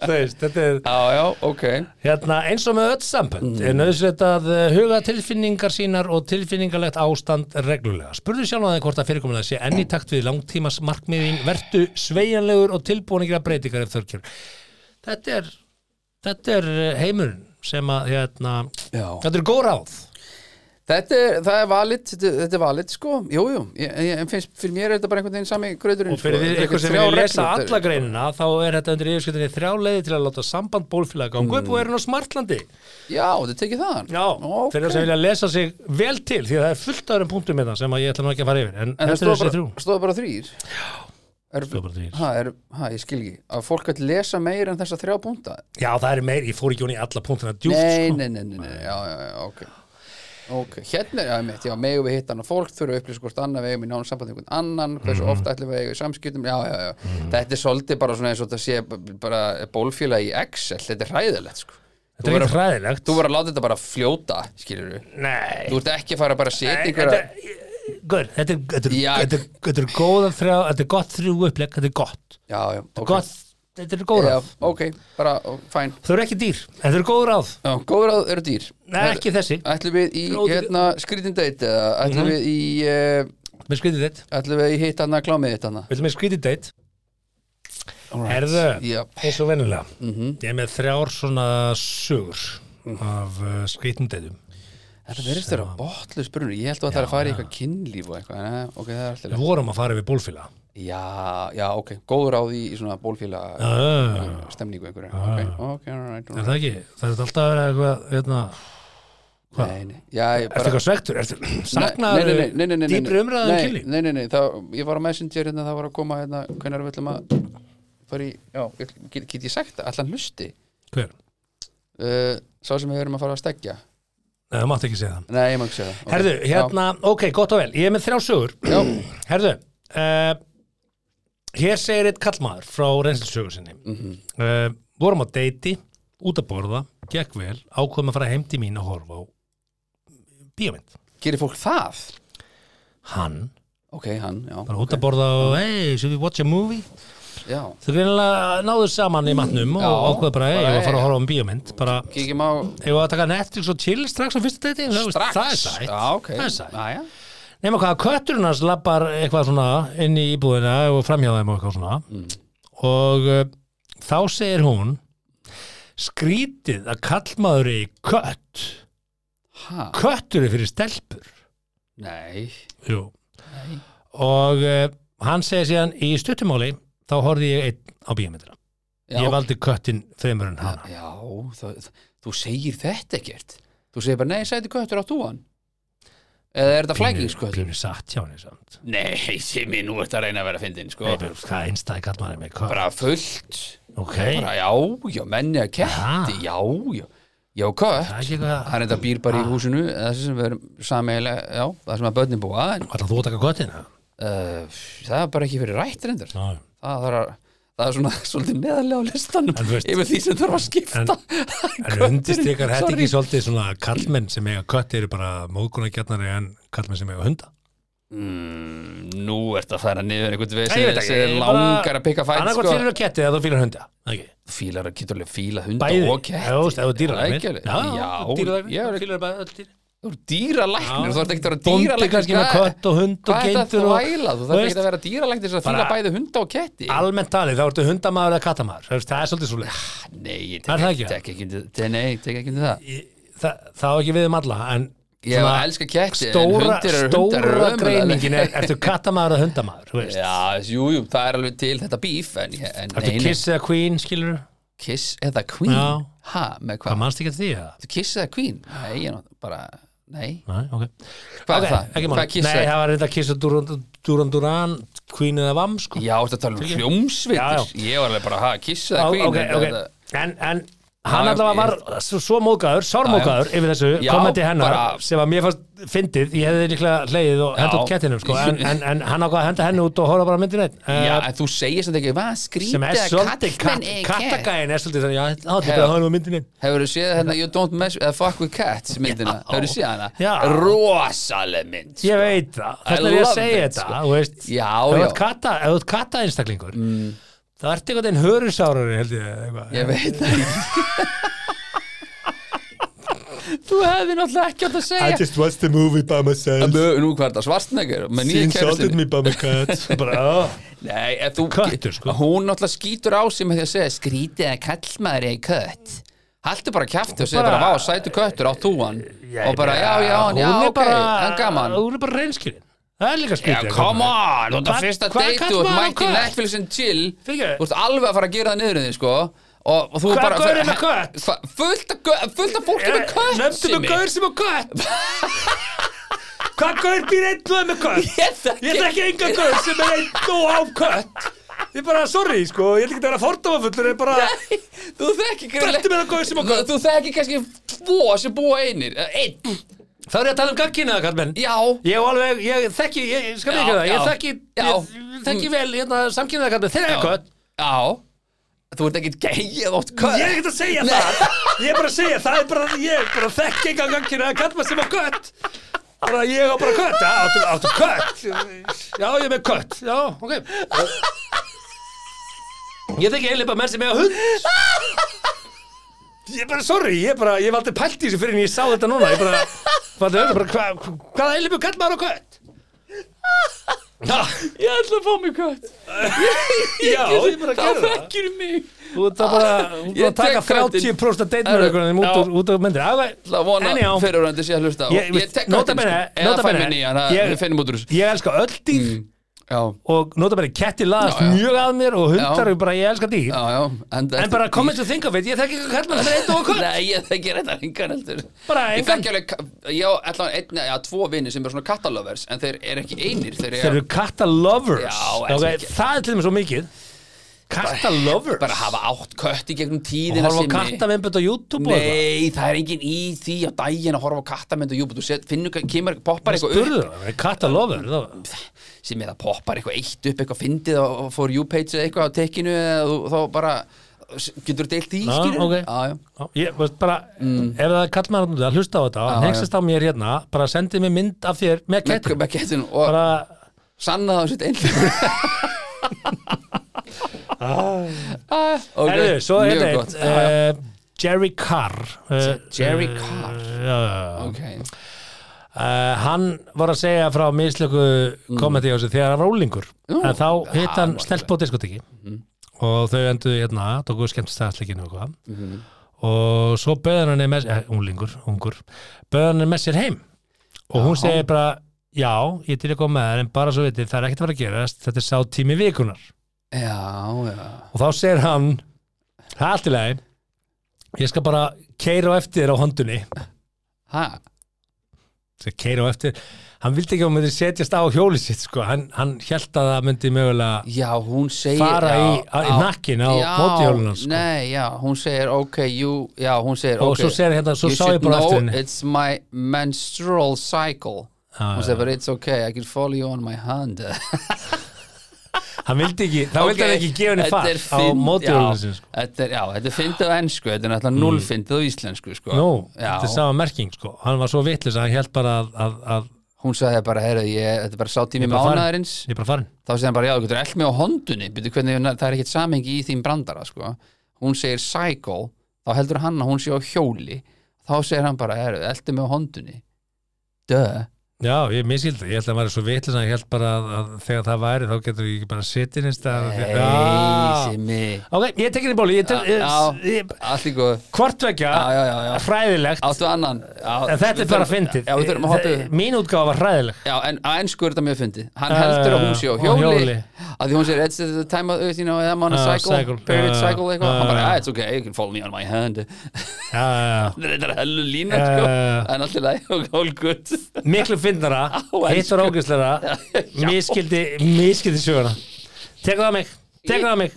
Þú veist, þetta er Já, já, ok Hérna, eins og með öll sambönd er nöðsveit að uh, huga tilfinningar sínar og tilfinningarlegt ástand reglulega. Spurðu sjálf að þeim hvort að fyrirkomulega sé enn í takt við langtímas markmiðin, vertu sveigjanlegur og tilbúin að breytingar ef þörkjör. Þetta er, þetta er uh, heimurinn sem að, hérna, Já. þetta er góð ráð. Þetta er, það er valid, þetta, þetta er valid, sko Jú, jú, en finnst, fyrir mér er þetta bara einhvern veginn sami gröðurinn Og fyrir sko. er ykkur sem vil lesa alla greinina þá er þetta undir yfirskyldinni þrjá leiði til að láta samband bólfélaga ganga upp og er hann á smartlandi. Já, þetta tekið það Já, Ok. fyrir það sem vilja lesa sig vel til því að það er fullt aðra punktum með það sem að ég ætla nú ekki að fara yfir en, En það þetta er stóð þessi þrjú bara, bara þrýr er, ha, er, ha, ég skil ekki. Að fólk að lesa meir en þessa þrjá púnta Já, það er meir, ég fór ekki hún í alla punktina djúpt Nei, sko. nei, nei, nei, nei, já, já, já, ok. Ok, hérna já, mitt, já, megum við hitta annað fólk þurfa að upplýsa hvort annað við eigum í nánum sambandi einhvern annan, hversu Mhm. ofta ætlum við að eiga í samskiptum, já, já, já, þetta er svolítið bara svona eins og þetta sé bara bólfíla í Excel, þetta er hræðilegt, sko. Þetta er ekki hræðilegt. Þú verður að láta þetta bara fljóta, skilur við Nei. Þú ert ekki að fara bara að setja einhverja Gaur, þetta er, þetta er, Já. þetta er, þetta er góða þrjá, þetta er gott þrjú upplegg, þetta er gott, Já, já, ok gott, þetta er góð Já, ráð. ok, bara, ó, fæn Þau eru ekki dýr, en þau eru góð ráð. Já, góður að eru dýr Nei, ekki þessi, Ætlum við í, Rót- hérna, skrítin date eða ætlum Mhm. við í uh, með skrítið þitt, ætlum við í hitt hana, klámið hitt hana við með skrítið date, Herðu. Já, eins og venjulega. mhm Ég er með þrjár svona sögur af uh, skrítið dateum. Þetta verðist þeirra botlu spurning Ég held að það er að fara í eitthvað kynlíf og eitthvað Nei, ok, það er alltaf Við vorum að fara við bólfélag. Já, já, ok, góður á því í svona bólfíla stemningu einhverju. Ok, ok, alright, er það ekki? Það er alltaf að vera eitthvað, hérna, hvað? Nei, nei, já, ég Ertu eitthvað svektur? Ertu Nei, saknaður dýpri umræðum nei, kynlíf? Nei, nei, nei, það, ég var á Messenger hérna, það var að koma hérna, hvernig við ætlum að fara í, já, get, get ég sagt það, uh, Sá sem við erum að fara að stekja Nei, það mátti ekki segja það. Nei, ég má ekki segja það Ok, Herðu, hérna, ok, gott og vel. Ég er með þrjá sögur. Já, Herðu, uh, hér segir eitt kallmaður frá reynslsögur sinni. mhm, Uh, vorum á deiti, út að borða, gekk vel, ákveðum að fara heim til mín að horfa á bíómynd. gerir fólk það? Hann, Ok, hann, já bara út að borða og, hey, should we watch a movie? Þau greinilega náðu saman í matnum og Já, ákveðu bara, ég var að fara að horfa á um bíómynd. Bara, kíkjum á hefur að taka Netflix og chill strax á fyrsta? Það- strax Það er sætt. Já, ok Það er sætt. Já Nefna hvað, kötturinn hans lappar eitthvað svona inn í íbúðina og framhjá þeim og eitthvað svona Mm. og uh, þá segir hún skrítið að kallmaður í kött Ha, köttur er fyrir stelpur nei. Nei. og uh, hann segir síðan í stuttumáli þá horfði ég einn á Já, ég valdi köttin fremur en hana. Já, það, þú segir þetta ekkert. Þú segir bara, nei, sæti köttur á túan Eða er þetta flækingsköttur? Pínu satt hjá henni samt. Nei, Simi, nú ert að reyna að vera að fyndin, sko. Hvað einstæði kallmaður er með kött? Bara fullt. Ok, bara, Já, já, menni að ketti Já, já, já, kött. Er Hann er þetta býr bara í húsinu Það sem við erum sameiginlega, já, það sem að börnin búa en, Ætlar þú að taka köttina? uh, það er bara ekki fyrir rætt reyndar það, það, er, það er svona svolítið neðarlega á listanum En veist- yfir því sem þarf að skipta En undirstikar þetta ekki svolítið svona kallmenn sem eiga kött eru bara móðgunargjarnari en kallmenn sem eiga hunda mm, Nú ert að færa niður einhvern veginn sem ég bara- langar að pikka fætt Annarkvæmt sko. fílar að ketti eða þú fílar hunda ekki? Fílar að getur alveg fíla hunda Bæði, og kett Já, er alveg. Já, dýrar ég er- Þú ert dýralæknir, þú ert ekki að vera Bóndi dýralæknir kannski með kött og hund og Hvað er þetta og- þvæla? Þú þarf ekki að vera dýralæknir þess að bara- bæði hunda og ketti Almennt talið, þá ertu hundamaður eða veist, Það er svolítið svolítið Nei, ég Er það tek ekki? ekki Nei, það Það á ekki við um alla Ég svona elska ketti stóra, eru- eru greiningin er Ertu kattamaður eða hundamaður þú veist? Já, jú, jú, það er alveg til þetta bíf Ertu nei, nei, kiss eða queen, skilur kiss eða queen. Ha, með Hvað hvað? mannst ekki að því? Ertu Kiss eða queen? Nei, ég er bara Nei, Nei, ok hvað Ok, er það? ekki máli. Nei, það var reynda kiss og Duran Duran Duran Queen eða Vam, sko Já, þetta tala um já. Ég var alveg bara, ha, kiss Á, eða queen ok, þetta- ok. þetta- En, en hann allavega ég- var svo, svo móðgæður, sármóðgæður yfir þessu Já, kommenti hennar bara- sem að mér fannst fyndið, ég hefði líklega hleið og henda Já. út kettinum sko, en, en, en hann ákvað að henda henni út og horfa bara myndin einn. Já, en þú segir sem ekki, hvað skrítið sem er að svolítið kallmenn katt, eigi kattagæin er svolítið já, þá er bara hann á myndin einn Hefur þú séð hérna You don't mess, uh, fuck with cats myndina, hefur þú séð hana? Rosaleg mynd sko. ég veit það, ég að segja it, þetta sko. þú veist, Já, ef þú ert katta, það ert einhvern veginn hörusárari held ég, eitthvað. Ég veit það ekki. Þú hefði náttúrulega ekki átt að segja. Just watched the movie by myself. Nú, nú hvað er það, svartnegur með nýja kæristinu me by my cat. Bara. Nei, þú Köttur, sko. Hún náttúrulega skýtur á sig með því að segja skrítið að kallmaður eigi kött. Haltu bara kjafti og segja bara, Bara- vá, sætu köttur á túan Já, og bara, já, já, já, er ok, bara, en gaman. hún er bara reynskilin það er líka Já, skrítið come on, þú ert Hvað- fyrsta hvað date kallar Þú ert maður á mætt í kött? Netflix and chill. Þú ert alveg að fara að gera það niður en þig, sko Og, og þú Hvað bara gaur er með kött? Hva- Fullt af gau- fullt af fólki með kött nefndu Simmi. mig gaur sem á kött hvað gaur býr einn og er með kött Ég þekki enga gaur sem er einn og á kött ég bara, sorry, sko, ég ætla ekki að vera fordómafullur ég bara, Þú þekki Þetta með það gaur sem á kött. Þú þekki kannski tvo sem búa einir eh, Einn þá er ég að tala um gagginniða, kallmenn Já. Ég hef alveg, ég þekki, ég skal ekki það, ég þekki, ég þekki vel hérna samkynnaða kallmenn, þeir eru kött. Já. Þú ert ekkert geið átt kött. Ég er ekkert að segja það, ég er bara að segja, það er bara, ég bara þekki enga gagginnaða kallmenn sem á kött. Bara ég á bara kött, já, áttu, áttu kött, já, ég er með kött, já, ok. Ég þekki eiginlega bara menn sem eiga hund. Ég er bara, sorry, ég er bara, ég hef aldrei pælt í þessu fyrir en ég sá þetta núna, ég bara, er bara, hva, hvaða eiginlega kall maður á kött? Já, Ég ætla að fá mig kött já, ég bara að gera það. þekkir mig Þú ert að bara, þú ert Ég að taka tek köttinn. 30% af deitmörðugunum út, úr- út af myndir. Það að vona Anyhow. fyrirhandi sé að hlusta á. Ég- Ég tek köttinn notabene- sko Eða fæ mér nýjan, það- ég- við finnum út úr þessu Ég elska öll dýr Já, og notabene ketti laðast Já, já. mjög að mér og hundar Já. eru bara, ég elska dýr. já, já En, En bara comment to think of it, ég þekki ekki hvað maður er eitt og hvað. Nei, ég þekki þetta engan heldur Bara Ég þekki alveg, ka- ég á allan einn, já, tvo vinni sem er svona kattalovers En þeir eru ekki einir Þeir eru katta lovers. Já, Ok, en ekki- það er til þeim svo mikið. Katta lovers. bara hafa átt kött í gegnum Og tíðina horfa á kattavimbut á YouTube og. Nei, það er engin í því á daginn að horfa á kattamynd og júbut Þú finnur, kemur, poppar eitthvað upp það, er katta lover. þá- sem er að poppar eitthvað eitt upp eitthvað fyndið og og for you page eða eitthvað á tekinu þú, þá bara getur deilt í Já, skýrur ok. já, já. Já, Ég, veist, bara, ef það er kallmaður að hlusta á þetta, Mm. Já, hann hengstast á mér hérna, bara sendið mér mynd af þér með og Bara, sanna það sitt einhver okay. herðu, svo er mjög gott. Já, já. uh, Jerry Carr. Uh, Jerry uh, Carr? Já, já, já. ok, Uh, hann var að segja frá mislöku kommenti á sig þegar hann var úlingur Nú, en þá Mm. hitt hann nú, stelp á diskoteki og þau enduðu hérna tókuðu skemmt stæðsleikinu og hvað Mhm. og svo böðan hann með eh, úlingur, ungur böðan hann með sér heim og hún segir bara já, ég til að koma með þér en bara svo vitið, það er ekkert að fara að gerast. Þetta er sá tími vikunar já, já. Og þá segir hann það er allt í lagi. Ég skal bara keira á eftir á hondunni ha, sem keira á eftir. Hann vildi ekki að myndi setjast á hjóli sitt sko. hann, hann held að það myndi mögulega já, segir fara já, í, í já. nakkin á Já, mótihjóluna sko. Nei, já, hún segir ok, jú, já, hún segir og ok. svo segir hérna, svo You sá ég bara know eftir henni. it's my menstrual cycle hún sagði bara it's okay, I can follow you on my hand. Hann vildi ekki, þá vildi hann ekki gefa henni er á finn- mótjólunum já, þetta er, fyndið á ennsku þetta er náttúrulega null fyndið á íslensku sko. Já, þetta er sama merking sko. Hann var svo vitlis að hann held bara að, að, að hún sagði bara, heyrðu, þetta er bara sá tími Ég bara farin. mánaðarins. Ég er bara farin þá segir hann bara, já, þú getur eld mig á hondunni Byrju, hvernig, það er ekkert samhengi í þín brandara sko. hún segir cycle þá heldur hann að hún sé á hjóli. Þá segir hann bara, heyrðu, eldu mig á hondunni duh Já, ég miskildi, ég held að hann var svo vitlis að ég held bara að, að þegar það væri þá getur ég ekki bara sittin einst að Nei, Já. Simmi. Ok, ég tekið í bóli ég ég, ég, allt í góð já. hræðilegt. Áttu annan? Já, En þetta er bara fyndið. Mín útgáfa var hræðileg. Já, en á ennsku er þetta mjög fyndið. Hann heldur að hún sé á hjóli, að því hún segir It's the time of, you know, I'm on a cycle. Period cycle eitthvað Hann bara, ah, it's okay, you can follow me on my hand. Þetta er hellu lína, sko. En allir ensku. hitt var ógæslega Miskildi, miskildi söguna Tekur það mig, tekur það mig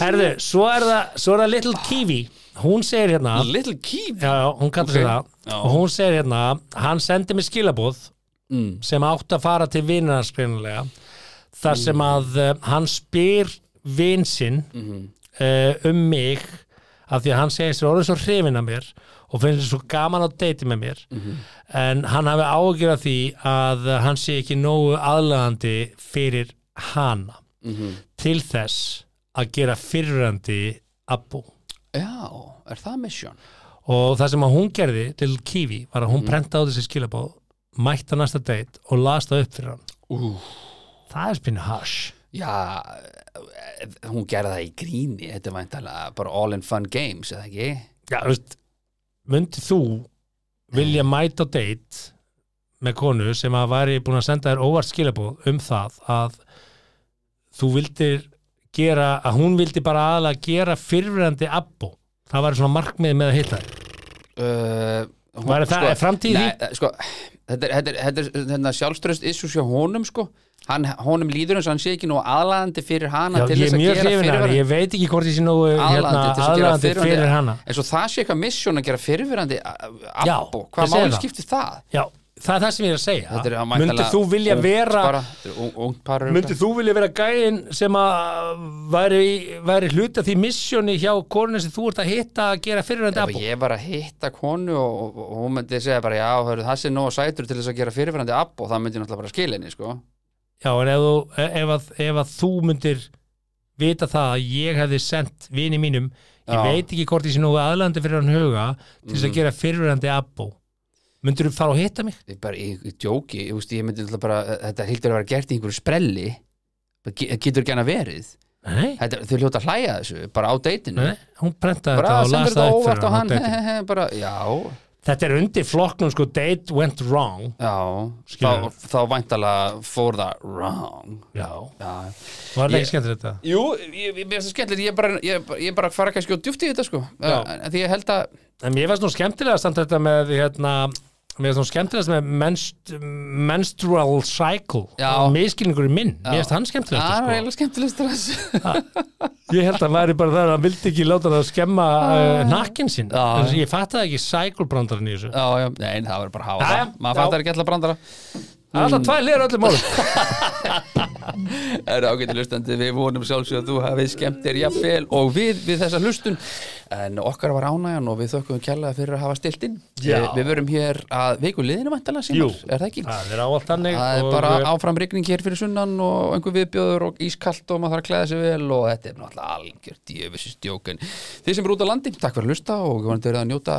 Herðu, svo er það Svo er það Little Kiwi Hún segir hérna Little keep Já, já, hún kallar sig Ok. það og hún segir hérna, hann sendi mér skilabóð mm. sem átt að fara til vinnarnas greinilega þar sem að uh, hann spyr vin sinn Mhm. uh, um mig af því að hann segir sér orðið svo hrifin af mér og finnst sér svo gaman á deiti með mér Mhm. en hann hafi ágjör af því að hann sé ekki nógu aðlagandi fyrir hana Mhm. til þess að gera fyrrandi abbu Já, er það mission? og það sem að hún gerði til Kiwi var að hún prenta á þessi skilabóð mætti á næsta date og las það upp fyrir hann Ú. það er spinnu hash Já, eh, hún gerði það í gríni Þetta væntalega bara all in fun games, eða ekki? já, þú veist, myndi þú vilja mæta date með konu sem að væri búin að senda þér óvart skilabóð um það að þú vildir gera, að hún vildi bara aðalega gera fyrrverandi abbo? Það væri svona markmið með að hitta Uh, hún- það- er framtíð í Nei, eh, sko, þetta er, er, er, er sjálfströst issues hjá honum sko hann, honum líður eins og hann sé ekki nú aðlandi fyrir hana Já, til ég þess er að mjög gera hrifin af henni, fyrirverandi ég veit ekki hvort ég sé nú hérna, Aðlaðandi til þess að gera aðlandi fyrir hana en svo það sé eitthvað mission að gera fyrirverandi Já, abbo, ég hvað segi máli það. skiptir það? Já, það er það sem ég er að segja Þetta er að Myndir væntanlega þú vilja ungt vera bara, þetta er ung- ungt par örugglega. Myndir þú vilja vera gæinn sem að væri, væri hluta því missjóni hjá konunni sem þú ert að hitta að gera fyrirvændi Ef abbo ég var að hitta konu og, og, og hún myndi segja bara já, hörru, það sé nóg sætur til þess að gera fyrirverandi abbo, það myndi ég náttúrulega bara skila henni sko. Já, en ef, þú, ef, að, ef að þú myndir vita það að ég hefði sendt vini mínum ég Já. veit ekki hvort ég sé nú aðlandi fyrir hann huga til þess að Mm. gera fyrirvændi abbo Myndir þú fara og hitta mig? ég bara, ég, ég djóki, ég, veist, ég myndi náttúrulega bara, þetta hlýtur að vera gert í einhverju sprelli það ge- getur ekki hana verið Nei, þetta, þau hljóta að hlæja þessu, bara á deitinu nei, hún prentaði bara þetta og sendur las þetta það óvart á hann hann á deitinu. bara, já, Þetta er undir flokknum sko date went wrong já þá, þá væntalega fór það wrong Já, já. var það Ég- ekki skemmtilegt þetta? jú, ég, ég, finnst það skemmtilegt ég er bara, ég, bara- ég bara fara kannski á djúpt í þetta sko, Já. Því ég held að En mér fannst nú skemmtilega samt þetta með hérna, mér fannst nú skemmtilegast með menst, menstrual cycle. Já. miskilningur í minn, mér finnst hann skemmtilegast það er sko. eiginlega skemmtilegst þessu. Ég held að hann væri bara það að hann vildi ekki láta það að skemma uh, nakkin en ég fattaði ekki cycle brandarinn í þessu. Já, já, nei, það verður bara að hafa það maður fattar ekki alltaf brandara það er alltaf tvær liður öllum málum. Það eru ágæti hlustandi, við vonum sjálfsög að þú hafið skemmt þér jafnvel og við við þessa hlustun. En okkar var ánægjan og við þökkum kjærlega fyrir að hafa stilt inn. Við, við verum hér að viku liðinu símar, er það ekki? það er Það er bara áfram rigning hér fyrir sunnan og einhver viðbjöður og ískalt og maður þarf að klæða sig vel og þetta er náttúrulega algjör djöfisins djókun Þið sem eru út á landi, takk fyrir að hlusta og við vonum að njóta